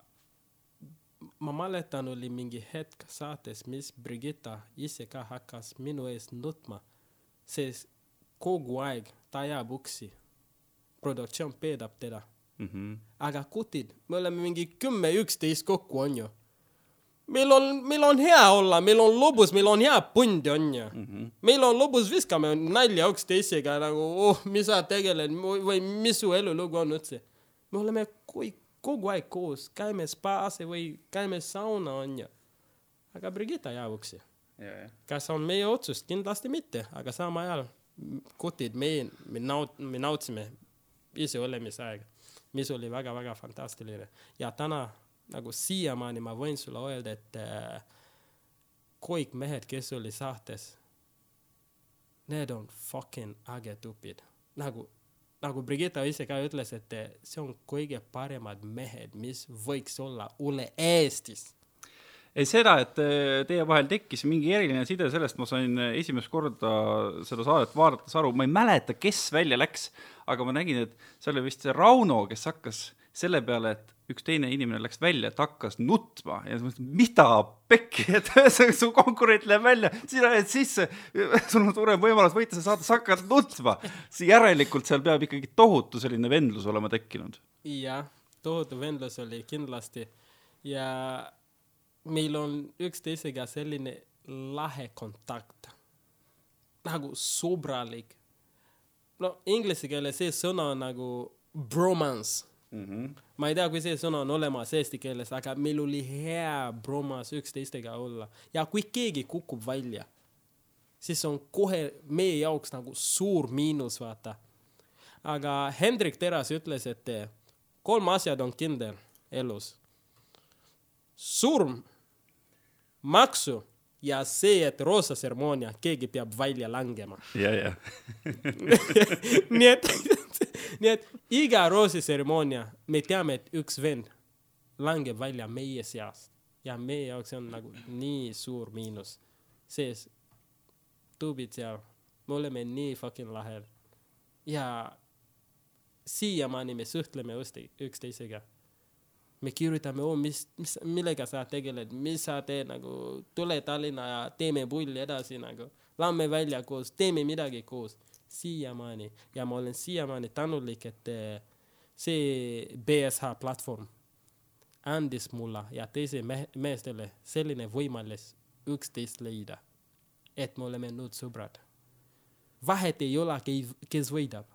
S3: ma mäletan, oli mingi hetk saates, mis Brigitta ise ka hakkas minu ees nutma, sest kogu aeg ta ajab uksi. produktsioon peedab teda,
S1: Mm -hmm.
S3: aga kutid, me oleme mingi kümme, üksteist kokku, onju. meil on, meil on hea olla, meil on lõbus, meil on hea pund, onju mm. -hmm. meil on lõbus, viskame nalja üksteisega nagu, oh, mis sa tegeled või mis su elulugu on üldse. me oleme kõik kogu aeg koos, käime spaas või käime sauna, onju. aga Brigitta uksi.
S1: ja, ja.
S3: kas on meie otsus? kindlasti mitte, aga samal ajal kutid, meie, me naut-, me nautisime ise olemise aega, mis oli väga-väga fantastiline ja täna nagu siiamaani ma võin sulle öelda, et äh, kõik mehed, kes oli saates, need on fucking äge tüüpid, nagu, nagu Brigitta ise ka ütles, et eh, see on kõige paremad mehed, mis võiks olla üle Eestis.
S1: Ei seda, et äh, teie vahel tekkis mingi eriline side, sellest ma sain äh, esimest korda seda saadet vaadates aru, ma ei mäleta, kes välja läks, aga ma nägin, et see oli vist see Rauno, kes hakkas selle peale, et üks teine inimene läks välja, et hakkas nutma ja siis mõtlesin, mida pekki, et ühesõnaga su konkurent läheb välja, sina jääd sisse, sul on suurem võimalus võita see saade, sa hakkad nutma. järelikult seal peab ikkagi tohutu selline vendlus olema tekkinud.
S3: jah, tohutu vendlus oli kindlasti ja meil on üksteisega selline lahe kontakt, nagu sõbralik. no inglise keeles see sõna on nagu bromance
S1: mm. -hmm.
S3: ma ei tea, kui see sõna on olemas eesti keeles, aga meil oli hea bromas üksteistega olla ja kui keegi kukub välja, siis on kohe meie jaoks nagu suur miinus, vaata. aga Hendrik Teras ütles, et eh, kolm asjad on kindel elus. surm, maksu ja see, et roosatseremoonia, keegi peab välja langema.
S1: ja, ja.
S3: nii et, nii et iga roositseremoonia, me teame, et üks vend langeb välja meie seast. Ja meie jaoks on nagu nii suur miinus, sest tuubid seal, me oleme nii fucking lahedad ja siiamaani me suhtleme ükste- üksteisega. me kirjutame, oo, mis, mis, millega sa tegeled, mis sa teed? Nagu, tule Tallinna ja teeme pulli edasi nagu, lähme välja koos, teeme midagi koos, siiamaani ja ma olen siiamaani tänulik, et eh, see BSH platvorm andis mulle ja teise mehe, meestele selline võimalus üksteist leida, et me oleme nüüd sõbrad. vahet ei ole, kes võidab,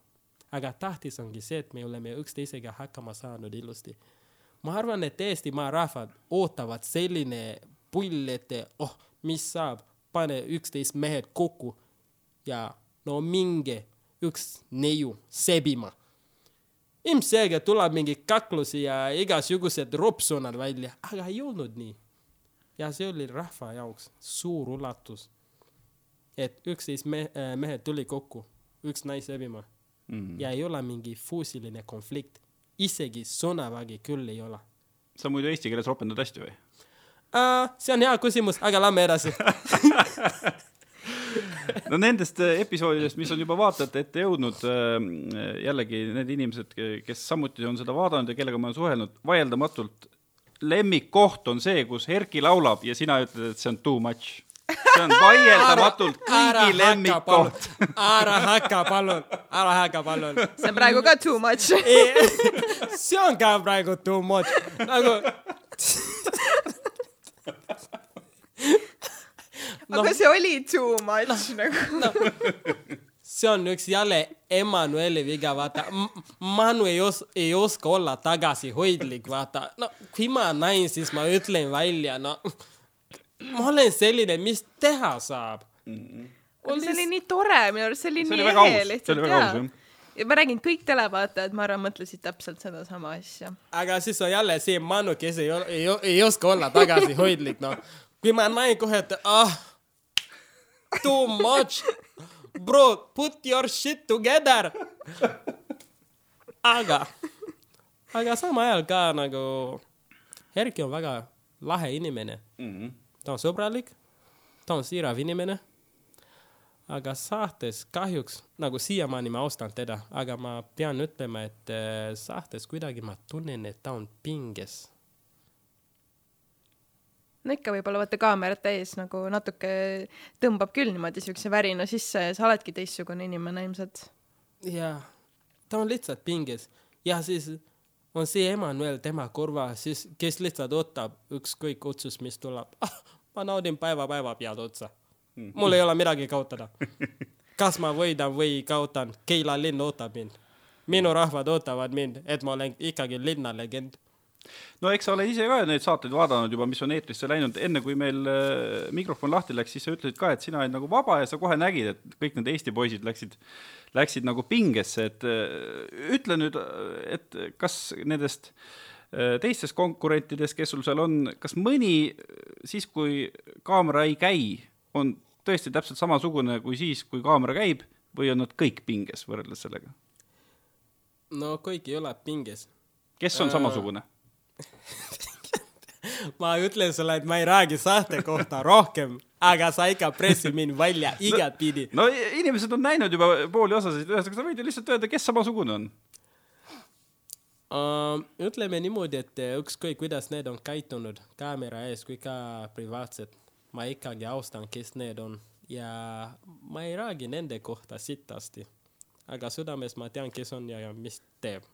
S3: aga tähtis ongi see, et me oleme üksteisega hakkama saanud ilusti ma arvan, et Eestimaa rahvad ootavad selline pull, et oh, mis saab, pane üksteist mehed kokku ja no minge üks neiu sebima. ilmselgelt tuleb mingi kaklusi ja igasugused ropsõnad välja, aga ei olnud nii. ja see oli rahva jaoks suur üllatus, et üksteist me-, mehed tuli kokku, üks nais sebima
S1: Mm.
S3: ja ei ole mingi füüsiline konflikt, isegi sõnavägi küll ei ole
S1: sa muidu eesti keeles ropendad hästi või?
S3: uh,. see on hea küsimus, aga lähme edasi.
S1: no nendest äh, episoodidest, mis on juba vaatajate ette jõudnud, jällegi need inimesed, kes samuti on seda vaadanud ja kellega ma olen suhelnud, vaieldamatult lemmikkoht on see, kus Erki laulab ja sina ütled, et see on too much. see on vaieldamatult kõigi lemmikkoht.
S3: ära hakka palun, ära hakka palun.
S2: see on praegu ka too much.
S3: see on ka praegu too much, nagu
S2: aga see oli too much nagu.
S3: see on üks jälle Emmanueli viga, vaata. Manu ei os-, ei oska olla tagasihoidlik, vaata. no kui ma näin, siis ma ütlen välja, no ma olen selline, mis teha saab.
S2: aga see oli nii tore, minu arust see oli
S1: See
S2: nii ehe lihtsalt jaa
S1: jah..
S2: ja ma räägin, kõik televaatajad, ma arvan, mõtlesid täpselt sedasama asja.
S3: aga siis on jälle see Manu, kes ei, ei, ei oska olla tagasihoidlik, noh. kui ma näin kohe, et ah, too much, bro, put your shit together. aga, aga samal ajal ka nagu, Erki on väga lahe inimene. ta on sõbralik, ta on siirav inimene. aga saates kahjuks nagu siiamaani ma austan teda, aga ma pean ütlema, et äh, saates kuidagi ma tunnen, et ta on pinges.
S2: No ikka võib-olla vaata kaamerate ees nagu natuke tõmbab küll niimoodi siukse värina sisse ja sa oledki teistsugune inimene ilmselt.
S3: jaa, ta on lihtsalt pinges ja siis on see Emmanuel tema kõrval, siis kes lihtsalt ootab ükskõik otsus, mis tuleb ah,. ma naudin päeva päeva pealt otsa. mul ei ole midagi kaotada. kas ma võidan või kaotan, Keila linn ootab mind. minu rahvad ootavad mind, et ma olen ikkagi linnalegend.
S1: No eks sa oled ise ka neid saateid vaadanud juba, mis on eetrisse läinud, enne kui meil äh, mikrofon lahti läks, siis sa ütlesid ka, et sina olid nagu vaba ja sa kohe nägid, et kõik need Eesti poisid läksid, läksid nagu pingesse, et äh, ütle nüüd, et kas nendest äh, teistest konkurentidest, kes sul seal on, kas mõni siis, kui kaamera ei käi, on tõesti täpselt samasugune kui siis, kui kaamera käib või on nad kõik pinges võrreldes sellega?
S3: no kõik ei ole pinges.
S1: kes on
S3: Äh,
S1: samasugune?
S3: ma ütlen sulle, et ma ei räägi saate kohta rohkem, aga sa ikka pressid mind välja igatpidi.
S1: no i- inimesed on näinud juba pooli osasid, ühesõnaga sa võid ju lihtsalt öelda, kes samasugune on.
S3: Uh, ütleme niimoodi, et ükskõik kuidas need on käitunud kaamera ees kui ka privaatselt, ma ikkagi austan, kes need on ja ma ei räägi nende kohta sitasti. aga südames ma tean, kes on ja, ja mis teeb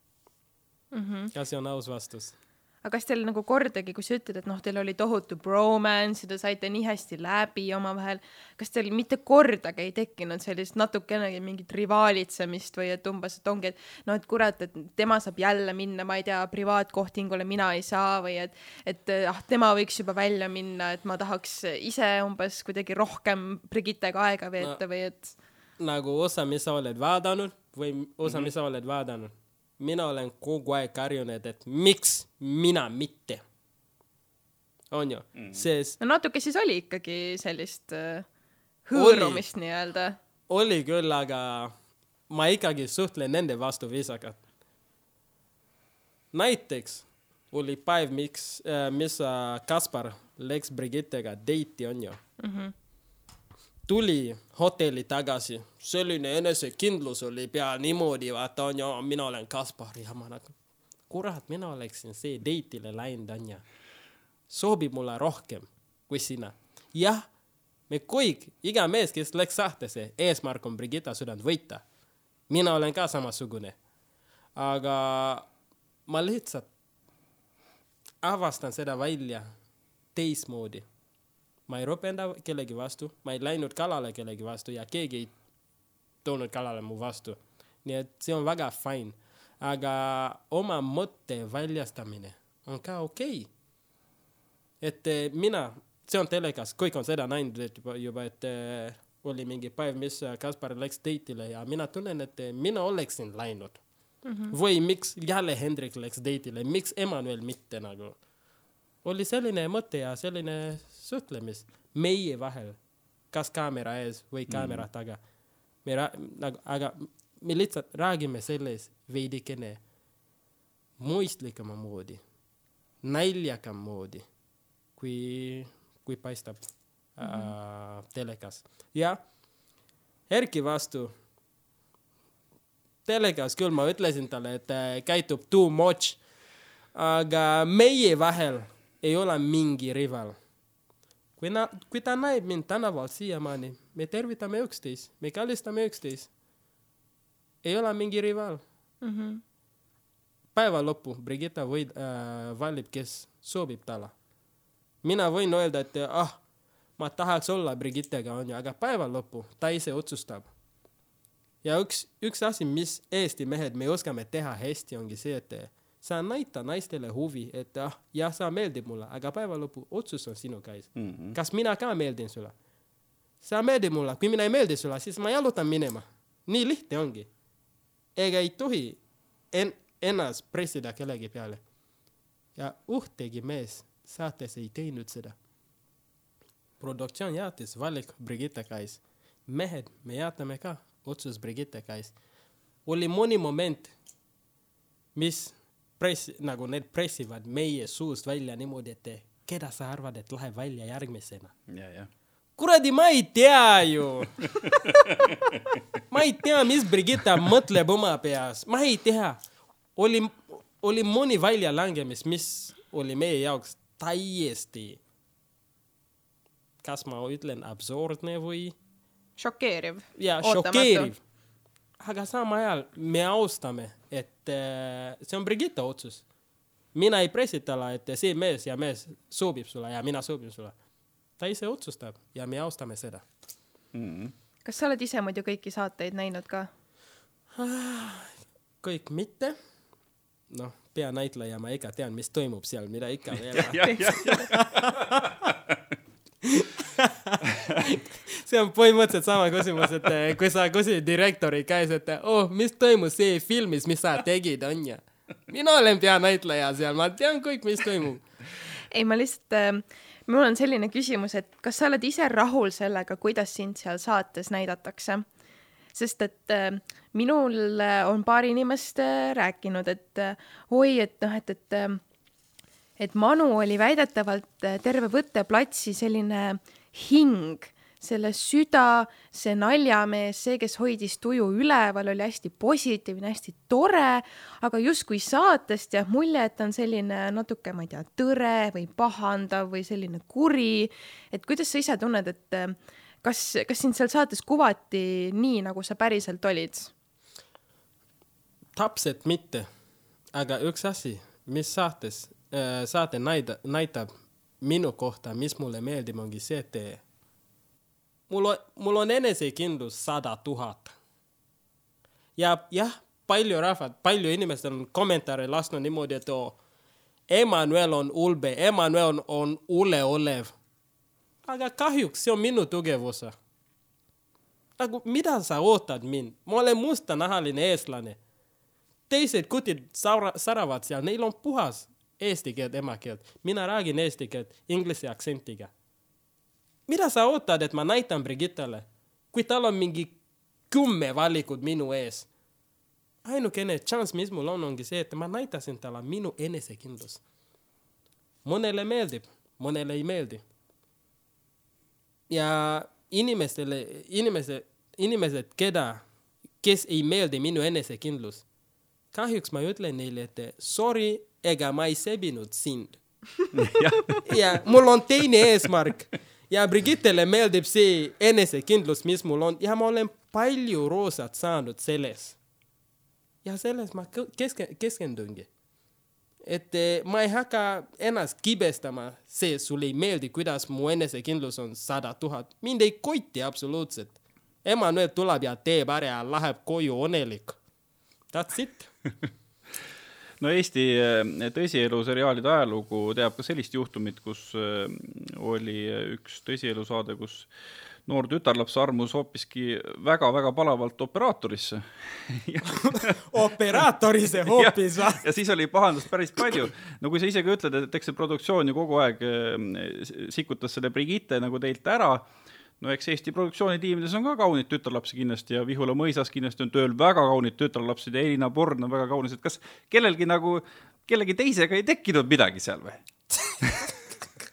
S3: mm. -hmm. ja see on aus vastus.
S2: Aga kas teil nagu kordagi, kui sa ütled, et noh, teil oli tohutu bromance ja te saite nii hästi läbi omavahel, kas teil mitte kordagi ei tekkinud sellist natukenegi mingit rivaalitsemist või et umbes, et ongi, et noh, et kurat, et tema saab jälle minna, ma ei tea, privaatkohtingule, mina ei saa või et, et ah, tema võiks juba välja minna, et ma tahaks ise umbes kuidagi rohkem Brigittega aega veeta no, või et.
S3: nagu osa, mis sa oled vaadanud või osa mm, -hmm. mis sa oled vaadanud mina olen kogu aeg karjunud, et miks mina mitte. on ju mm., sest.
S2: no natuke siis oli ikkagi sellist uh, hõõrumist nii-öelda.
S3: oli küll, aga ma ikkagi suhtlen nende vastu viisakalt. näiteks oli päev, miks äh,, mis äh, Kaspar läks Brigittega date'i onju mm. -hmm tuli hotelli tagasi, selline enesekindlus oli peal niimoodi, vaata onju, mina olen Kaspar ja ma nagu, kurat, mina oleksin see date'ile läinud onju. sobib mulle rohkem kui sina. jah, me kõik, iga mees, kes läks sahtesse, eesmärk on Brigitta südant võita. mina olen ka samasugune. aga ma lihtsalt avastan seda välja teistmoodi ma ei ropenda kellegi vastu, ma ei läinud kalale kellegi vastu ja keegi ei toonud kalale mu vastu. nii et see on väga fine, aga oma mõtte väljastamine on ka okei okay.. et eh, mina, see on telekas, kõik on seda näinud juba, juba, et äh, oli mingi päev, mis Kaspar läks date'ile ja mina tunnen, et eh, mina oleksin läinud mm. -hmm. või miks jälle Hendrik läks date'ile, miks Emmanuel mitte nagu oli selline mõte ja selline suhtlemis meie vahel, kas kaamera ees või kaamera mm. taga. me ra-, nagu, aga me lihtsalt räägime sellest veidikene mõistlikuma moodi, naljakam moodi, kui, kui paistab mm -hmm. äh, telekas. ja Erki vastu, telekas küll ma ütlesin talle, et äh, käitub too much, aga meie vahel ei ole mingi rival. Kui na-, kui ta näeb mind tänaval siiamaani, me tervitame üksteist, me kallistame üksteist. ei ole mingi rival mm. -hmm. päeva lõppu Brigitta või äh, valib, kes sobib talle. mina võin öelda, et ah, ma tahaks olla Brigittega, onju, aga päeva lõppu ta ise otsustab. ja üks, üks asi, mis Eesti mehed me oskame teha hästi, ongi see, et sa näita naistele huvi, et ah, jah, sa meeldib mulle, aga päeva lõpu otsus on sinu käes mm. -hmm. kas mina ka meeldin sulle? sa meeldid mulle, kui mina ei meeldi sulle, siis ma jalutan minema. nii lihtne ongi. ega ei tohi en-, ennast pressida kellegi peale. ja ühtegi mees saates ei teinud seda. produktsioon jättis valik Brigitte käes. mehed, me jätame ka otsus Brigitte käes. oli mõni moment, mis press, nagu need pressivad meie suust välja niimoodi, et keda sa arvad, et läheb välja järgmisena. kuradi, ma ei tea ju ma ei tea, mis Brigitta mõtleb oma peas, ma ei tea. oli, oli mõni väljalangemist, mis oli meie jaoks täiesti, kas ma ütlen absurdne või?
S2: šokeeriv.
S3: jaa, šokeeriv. Aga samal ajal me austame et äh, see on Brigitte otsus. mina ei pressi talle, et see mees ja mees sobib sulle ja mina sobin sulle. ta ise otsustab ja me austame seda
S2: mm. -hmm. kas sa oled ise muidu kõiki saateid näinud ka?
S3: kõik mitte. noh, peanäitleja, ma ikka tean, mis toimub seal, mida ikka veel see on põhimõtteliselt sama küsimus, et eh, kui sa küsid direktori käes, et oh, mis toimus see filmis, mis sa tegid, onju. mina olen peanäitleja seal, ma tean kõik, mis toimub.
S2: ei, ma lihtsalt äh, mul on selline küsimus, et kas sa oled ise rahul sellega, kuidas sind seal saates näidatakse? sest et äh, minul on paar inimest äh, rääkinud, et äh, oi, et noh, et, et äh, et Manu oli väidetavalt terve võtteplatsi selline hing selle süda, see naljamees, see, kes hoidis tuju üleval, oli hästi positiivne, hästi tore, aga justkui saatest jääb mulje, et ta on selline natuke, ma ei tea, tõre või pahandav või selline kuri. et kuidas sa ise tunned, et kas, kas sind seal saates kuvati nii, nagu sa päriselt olid?
S3: täpselt mitte, aga üks asi, mis saates äh, saate näida-, näitab minu kohta, mis mulle meeldib, ongi see, et eh, mul on, mul on enesekindlus sada tuhat. ja jah, palju rahvad, palju inimestel on kommentaare lasknud niimoodi, et oo, Emmanuel on ulbe, Emmanuel on, on uleolev. aga kahjuks see on minu tugevus. nagu mida sa ootad mind, ma olen mustanahaline eestlane. teised kutid saura-, säravad seal, neil on puhas eesti keelt, emakeelt. mina räägin eesti keelt inglise aktsentiga. Mida sa ootad, et ma näitan Brigittale, kui tal on mingi kümme valikut minu ees? ainukene chance, mis mul on, ongi see, et ma näitasin talle minu enesekindlus. mõnele meeldib, mõnele ei meeldi. ja inimestele, inimese, inimesed, keda, kes ei meeldi minu enesekindlus, kahjuks ma ütlen neile, et sorry, ega ma ei sebinud sind. ja mul on teine eesmärk ja Brigittele meeldib see enesekindlus, mis mul on ja ma olen palju roosat saanud selles. ja selles ma keske-, keskendungi. et eh, ma ei hakka ennast kibestama, see sulle ei meeldi, kuidas mu enesekindlus on sada tuhat, mind ei koti absoluutselt. Emmanuel tuleb ja teeb ära ja läheb koju õnnelik. That's it.
S1: no Eesti äh, tõsielu seriaalide ajalugu teab ka sellist juhtumit, kus äh, oli üks tõsielusaade, kus noor tütarlaps armus hoopiski väga-väga palavalt operaatorisse
S3: operaatori see hoopis
S1: ja, ja siis oli pahandust päris palju. no kui sa ise ka ütled, et eks see produktsioon ju kogu aeg äh, sikutas selle Brigitte nagu teilt ära, no eks Eesti produktsioonitiimides on ka kauneid tütarlapsi kindlasti ja Vihula mõisas kindlasti on tööl väga kaunid tütarlapsed ja Elina Born on väga kaunis, et kas kellelgi nagu, kellegi teisega ei tekkinud midagi seal või?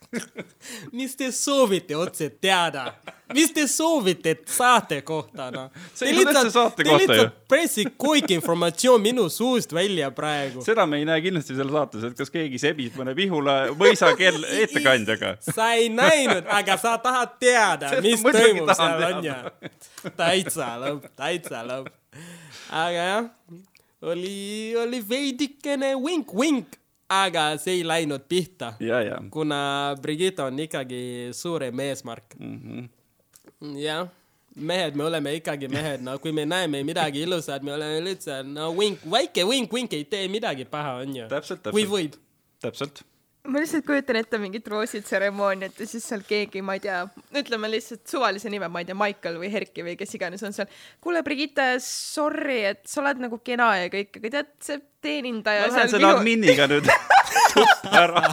S3: mis te soovite otse teada? mis te soovite saate kohta, noh?
S1: See ei ole üldse saate kohta ju.
S3: pressib kõik informatsioon minu suust välja praegu.
S1: seda me ei näe kindlasti seal saates, et kas keegi sebib mõne Vihula mõisa kell ettekandjaga.
S3: sa ei näinud, aga sa tahad teada, mis toimub seal on
S1: teada.
S3: ju. täitsa lõpp, täitsa lõpp. aga jah, oli, oli veidikene vink-vink, aga see ei läinud pihta, kuna Brigitte on ikkagi suurem eesmärk
S1: Mhm.
S3: jah, mehed, me oleme ikkagi mehed, no kui me näeme midagi ilusat, me oleme lihtsalt no vink, väike vink-vink ei tee midagi paha, onju. Kui võib.
S1: täpselt.
S2: Ma lihtsalt kujutan ette mingit roositseremooniat ja siis seal keegi, ma ei tea, ütleme lihtsalt suvalise nime, ma ei tea, Michael või Herki või kes iganes on seal. kuule, Brigitte, sorry, et sa oled nagu kena ja kõik, aga tead, see teenindaja
S1: ma lähen selle adminiga nüüd tuppa ära,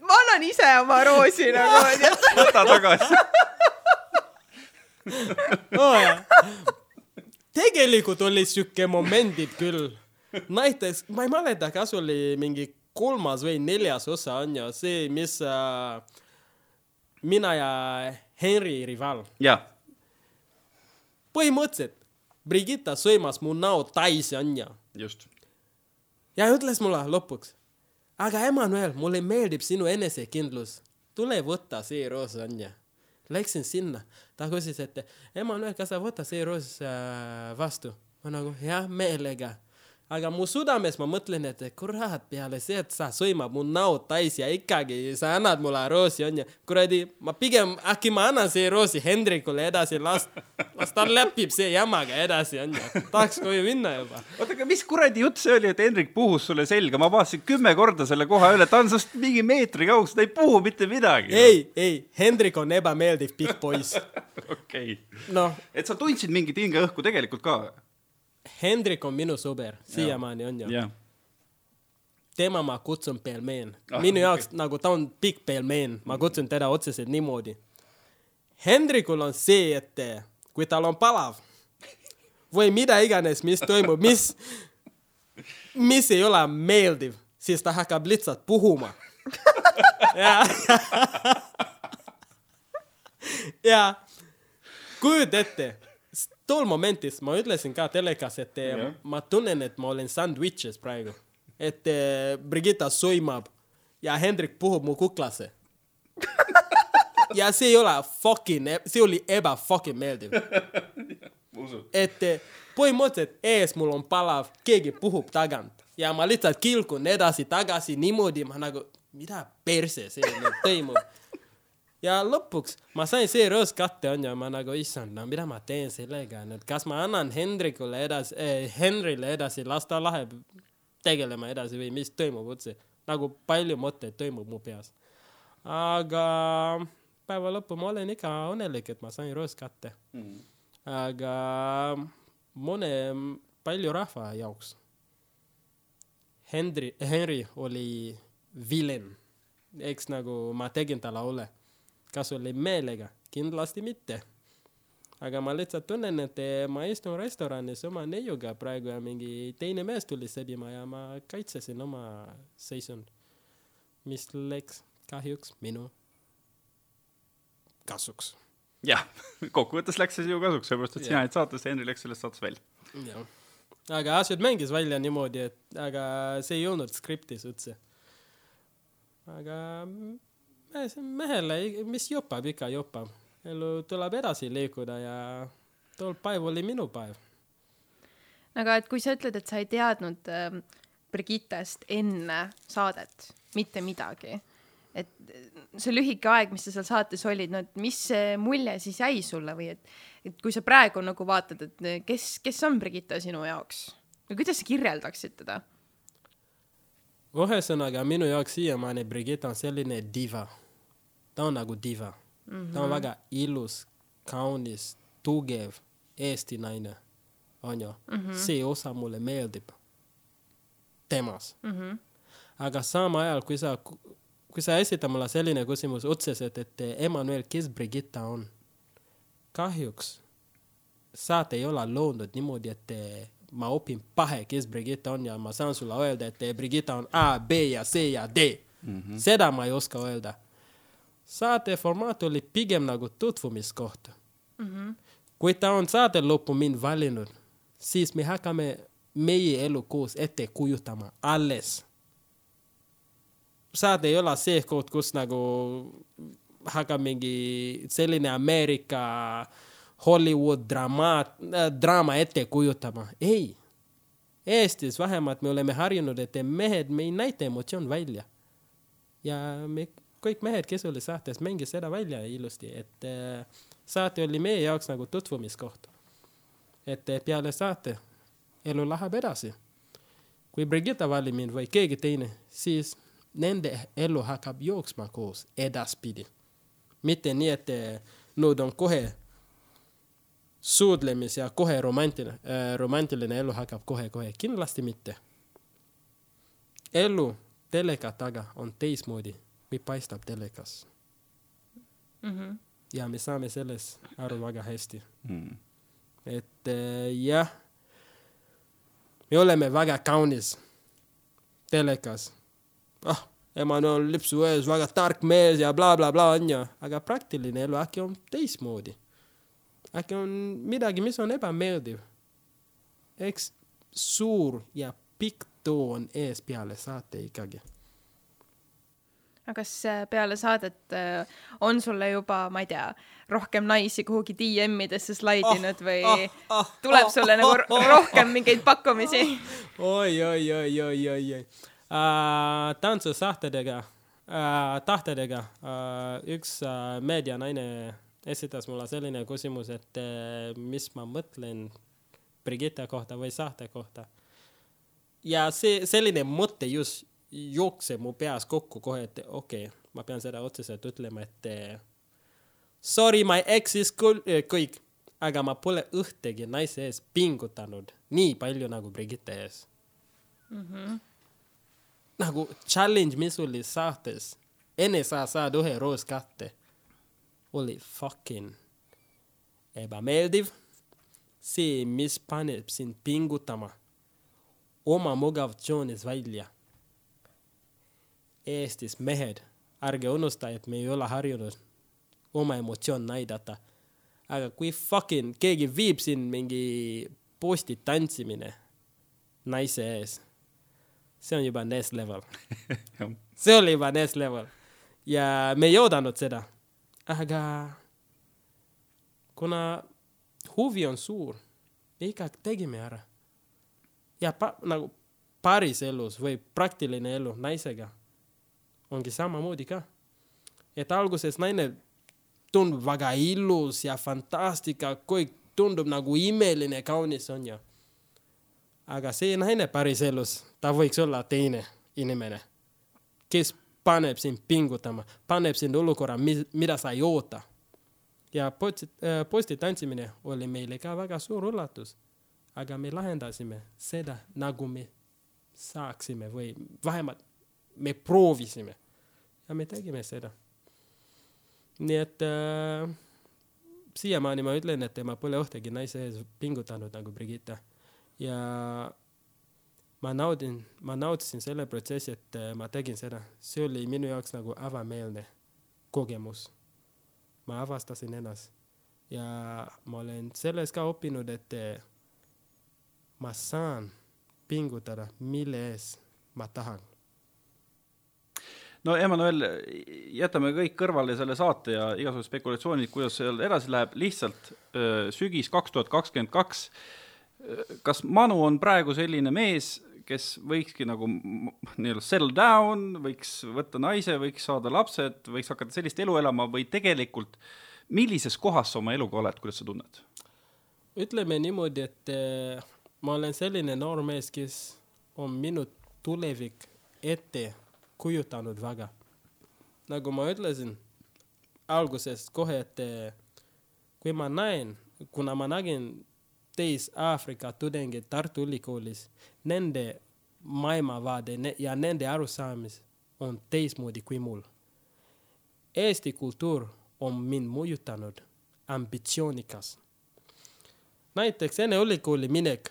S2: ma annan ise oma roosi nagu,
S1: võta tagasi.
S3: oh,. tegelikult oli siuke momendid küll. näiteks, ma ei mäleta, kas oli mingi kolmas või neljas osa on ju see, mis äh, mina ja Henry rival.
S1: jah,
S3: põhimõtteliselt Brigitta sõimas mu näo täis onju
S1: just.
S3: ja ütles mulle lõpuks, aga Emmanuel, mulle meeldib sinu enesekindlus, tule võta see roos onju. Läksin sinna, ta küsis, et Emmanuel, kas sa võtad see roos äh, vastu? ma nagu jah, meelega. Aga mu südames ma mõtlen, et kurat, peale see, et sa sõimad mu näo täis ja ikkagi sa annad mulle roosi onju. kuradi, ma pigem äkki ma annan see roosi Hendrikule edasi, las, las ta läpib see jamaga edasi onju. tahaks koju minna juba.
S1: oota, aga mis kuradi jutt see oli, et Hendrik puhus sulle selga, ma vaatasin kümme korda selle koha üle, ta on sinust mingi meetri kaugusel, ta ei puhu mitte midagi.
S3: ei, ei, Hendrik on ebameeldiv pikk poiss.
S1: okei,
S3: noh,
S1: et sa tundsid mingit hingeõhku tegelikult ka?
S3: Hendrik on minu sõber, siiamaani on ju.
S1: jah,
S3: tema ma kutsun pelmeen
S1: Ah,
S3: minu
S1: okei.
S3: jaoks okay. nagu ta on pikk pelmeen, ma kutsun teda otseselt niimoodi. Hendrikul on see, et kui tal on palav või mida iganes, mis toimub, mis, mis ei ole meeldiv, siis ta hakkab lihtsalt puhuma. ja, ja kujuta ette, tol momentis ma ütlesin ka telekas, et eh,
S1: Jah.
S3: ma tunnen, et ma olen sandwiches praegu, et eh, Brigitta sõimab ja Hendrik puhub mu kuklasse. ja see ei ole fucking, see oli eba fucking meeldiv, et eh, põhimõtteliselt ees mul on palav, keegi puhub tagant, ja ma lihtsalt kilkun edasi-tagasi niimoodi, ma nagu, mida perse see nüüd toimub. Ja lõpuks ma sain see rõõs kätte onju, ma nagu issand, no mida ma teen sellega nüüd, kas ma annan Hendrikule edasi eh,, Henrile edasi, las ta läheb tegelema edasi või mis toimub üldse. nagu palju mõtteid toimub mu peas. aga päeva lõppu ma olen ikka õnnelik, et ma sain rõõs kätte mm.. aga mõne, palju rahva jaoks Henry, Henry oli vilen, eks nagu ma tegin talle ole. Kas oli meelega? kindlasti mitte. aga ma lihtsalt tunnen, et ma istun restoranis oma neiuga praegu ja mingi teine mees tuli sebima ja ma kaitsesin oma seisund, mis läks kahjuks minu kasuks.
S1: jah, kokkuvõttes läks see sinu kasuks, sellepärast et sina jäid saatesse, Henry läks sellest saatest välja.
S3: jah aga asjad mängis välja niimoodi, et aga see ei olnud skriptis üldse. aga mehele, mis jopab, ikka jopab. elu tuleb edasi liikuda ja tol päev oli minu päev.
S2: aga et kui sa ütled, et sa ei teadnud äh, Brigittest enne saadet mitte midagi, et see lühike aeg, mis sa seal saates olid, no et mis mulje siis jäi sulle või et et kui sa praegu nagu vaatad, et kes, kes on Brigitta sinu jaoks või kuidas sa kirjeldaksid teda?
S3: ühesõnaga minu jaoks siiamaani Brigitta on selline diva. Ta on nagu diva mm. -hmm. ta on väga ilus, kaunis, tugev Eesti naine, onju mm. -hmm. see osa mulle meeldib temas mm. -hmm. aga samal ajal, kui sa, kui sa esitad mulle selline küsimus otseselt, et Emmanuel, kes Brigitta on kahjuks saat ei ole loodud niimoodi, et ma õpin pähe, kes Brigitte on ja ma saan sulle öelda, et Brigitte on A, B ja C ja D mm. -hmm. seda ma ei oska öelda. Saate formaat oli pigem nagu tutvumiskoht mm. -hmm. kui ta on saate lõppu mind valinud, siis me hakkame meie elu koos ette kujutama alles. saade ei ole see koht, kus nagu hakkab mingi selline Ameerika Hollywood draama äh,, draama ette kujutama, ei. Eestis vähemalt me oleme harjunud, et mehed, me ei näita emotsioon välja. ja me kõik mehed, kes olid saates, mängis seda välja ilusti, et äh, saate oli meie jaoks nagu tutvumiskoht. et äh, peale saate elu läheb edasi. kui Brigitta valib mind või keegi teine, siis nende elu hakkab jooksma koos edaspidi mitte nii, et nüüd on kohe suudlemis ja kohe romantiline äh,, romantiline elu hakkab kohe-kohe, kindlasti mitte. elu teleka taga on teistmoodi, kui paistab telekas mm. -hmm. ja me saame selles aru väga hästi mm.. et äh, jah, me oleme väga kaunis telekas. ah Emmanuel lipsu ees, väga tark mees ja blablabla bla, bla, onju, aga praktiline elu äkki on teistmoodi. äkki on midagi, mis on ebameeldiv. eks suur ja pikk too on ees peale saate ikkagi.
S2: Aga kas äh, peale saadet äh, on sulle juba, ma ei tea, rohkem naisi kuhugi DM-idesse slaidinud või oh, oh, oh, tuleb sulle nagu oh, oh, rohkem mingeid pakkumisi?
S3: oi, oi, oi, oi, oi, oi äh, tantsusahtedega äh,, tahtedega äh, üks äh, meedianaine esitas mulle selline küsimus, et äh, mis ma mõtlen Brigitte kohta või sahte kohta. ja see, selline mõte just jookseb mu peas kokku kohe, et okei okay,, ma pean seda otseselt ütlema, et äh, sorry, my ex is cool, äh, kõik, aga ma pole ühtegi naise ees pingutanud nii palju nagu Brigitte ees mm. -hmm nagu challenge, mis oli saates, enne sa saad ühe roos kätte, oli fucking ebameeldiv. see, mis paneb sind pingutama oma mugavtsioonist välja. Eestis mehed, ärge unusta, et me ei ole harjunud oma emotsioon näidata. aga kui fucking keegi viib sind mingi posti tantsimine naise ees see on juba next level see oli juba next level ja me ei oodanud seda. aga kuna huvi on suur, me ikkagi tegime ära. ja pa, nagu päriselus või praktiline elu naisega ongi samamoodi ka. et alguses naine tundub väga ilus ja fantastika, kõik tundub nagu imeline, kaunis on ju. aga see naine päriselus, ta võiks olla teine inimene, kes paneb sind pingutama, paneb sind olukorra, mida sa ei oota. ja posti, äh, posti tantsimine oli meile ka väga suur üllatus. aga me lahendasime seda, nagu me saaksime või vähemalt me proovisime. Ja me tegime seda. nii et äh, siiamaani ma ütlen, et ma pole ühtegi naise ees pingutanud nagu Brigitte ja ma naudin, ma nautisin selle protsessi, et äh, ma tegin seda, see oli minu jaoks nagu avameelne kogemus. ma avastasin ennast. Ja ma olen selles ka õppinud, et äh, ma saan pingutada, mille ees ma tahan
S1: no Emmanuel, jätame kõik kõrvale selle saate ja igasugused spekulatsioonid, kuidas seal edasi läheb, lihtsalt öö, sügis kaks tuhat kakskümmend kaks. kas Manu on praegu selline mees, kes võikski nagu nii-öelda settle down, võiks võtta naise, võiks saada lapsed, võiks hakata sellist elu elama või tegelikult millises kohas sa oma eluga oled, kuidas sa tunned?
S3: ütleme niimoodi, et äh, ma olen selline noor mees, kes on minu tulevik ette kujutanud väga. nagu ma ütlesin alguses kohe, et eh, kui ma näen, kuna ma nägin teis Aafrika tudengid Tartu Ülikoolis, nende maailmavaade ja nende arusaamis on teistmoodi kui mul. Eesti kultuur on mind mõjutanud ambitsioonikas. näiteks enne ülikooli minek,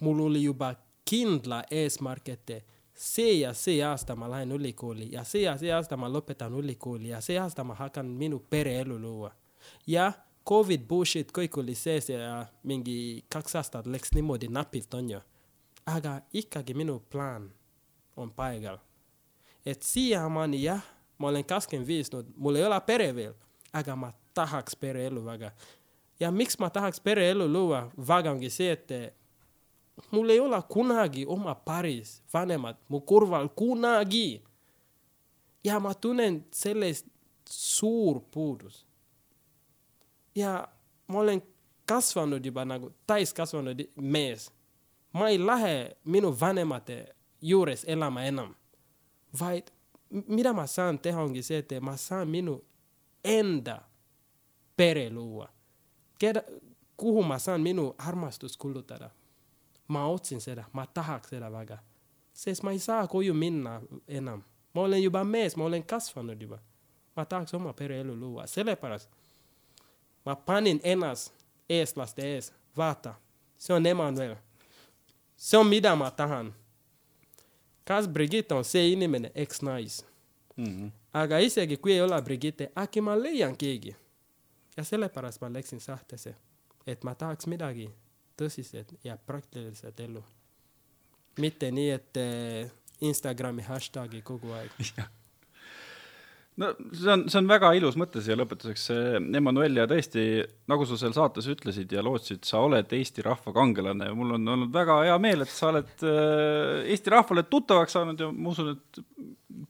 S3: mul oli juba kindla eesmärk ette see ja see aasta ma lähen ülikooli ja see ja see aasta ma lõpetan ülikooli ja see aasta ma hakkan minu pereelu luua. jah, Covid bullshit kõik oli sees ja mingi kaks aastat läks niimoodi napilt, onju. aga ikkagi minu plaan on paigal. et siiamaani jah, ma olen kakskümmend viis nüüd, mul ei ole pere veel, aga ma tahaks pereelu väga. ja miks ma tahaks pereelu luua, väga ongi see, et mul ei ole kunagi oma paris vanemat mu kõrval, kunagi. ja ma tunnen sellest suur puudus. ja ma olen kasvanud juba nagu täiskasvanud mees. ma ei lähe minu vanemate juures elama enam, vaid mida ma saan teha, ongi see, et ma saan minu enda pere luua. keda, kuhu ma saan minu armastust kulutada ma otsin seda, ma tahaks seda väga. sest ma ei saa koju minna enam. ma olen juba mees, ma olen kasvanud juba. ma tahaks oma pereelu luua, sellepärast ma panin ennast eestlaste ees, vaata, see on Emmanuel. see on, mida ma tahan. kas Brigitte on see inimene, eks-nais mm? -hmm. aga isegi kui ei ole Brigitte, äkki ma leian keegi. ja sellepärast ma läksin sahtesse, et ma tahaks midagi tõsised ja praktilised ellu. mitte nii, et eh, Instagrami hashtagi kogu aeg.
S1: No see on, see on väga ilus mõte siia lõpetuseks, Emmanuel, ja tõesti, nagu sa seal saates ütlesid ja lootsid, sa oled Eesti rahva kangelane ja mul on olnud väga hea meel, et sa oled äh, Eesti rahvale tuttavaks saanud ja ma usun, et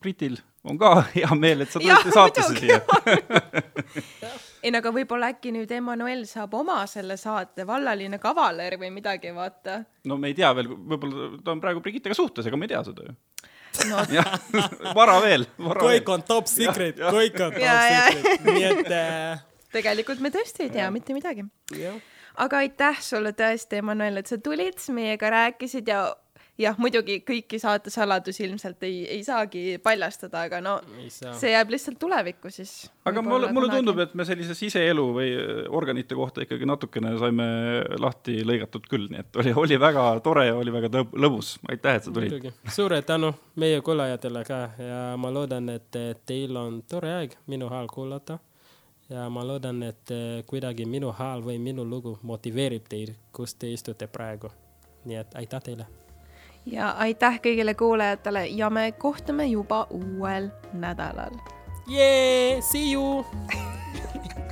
S1: Britil on ka hea meel, et sa tulid saatesse siia
S2: ei no aga võib-olla äkki nüüd Emmanuel saab oma selle saate vallaline kavaler või midagi, vaata.
S1: no me ei tea veel, võib-olla ta on praegu Brigittega suhtes, ega me ei tea seda ju no. vara veel.
S3: kõik on top secret, kõik on top secret, nii et äh....
S2: tegelikult me tõesti ei tea mitte midagi. aga aitäh sulle tõesti, Emmanuel, et sa tulid, meiega rääkisid ja jah, muidugi kõiki saate saladusi ilmselt ei, ei saagi paljastada, aga no see jääb lihtsalt tulevikku siis.
S1: aga mulle, mulle tundub, et me sellise siseelu või äh, organite kohta ikkagi natukene saime lahti lõigatud küll, nii et oli, oli väga tore ja oli väga lõbus. aitäh, et sa tulid.
S3: suure tänu meie kuulajatele ka ja ma loodan, et teil on tore aeg minu hääl kuulata ja ma loodan, et kuidagi minu hääl või minu lugu motiveerib teid, kus te istute praegu. nii et aitäh teile
S2: ja aitäh kõigile kuulajatele ja me kohtume juba uuel nädalal.
S3: Yeah, see you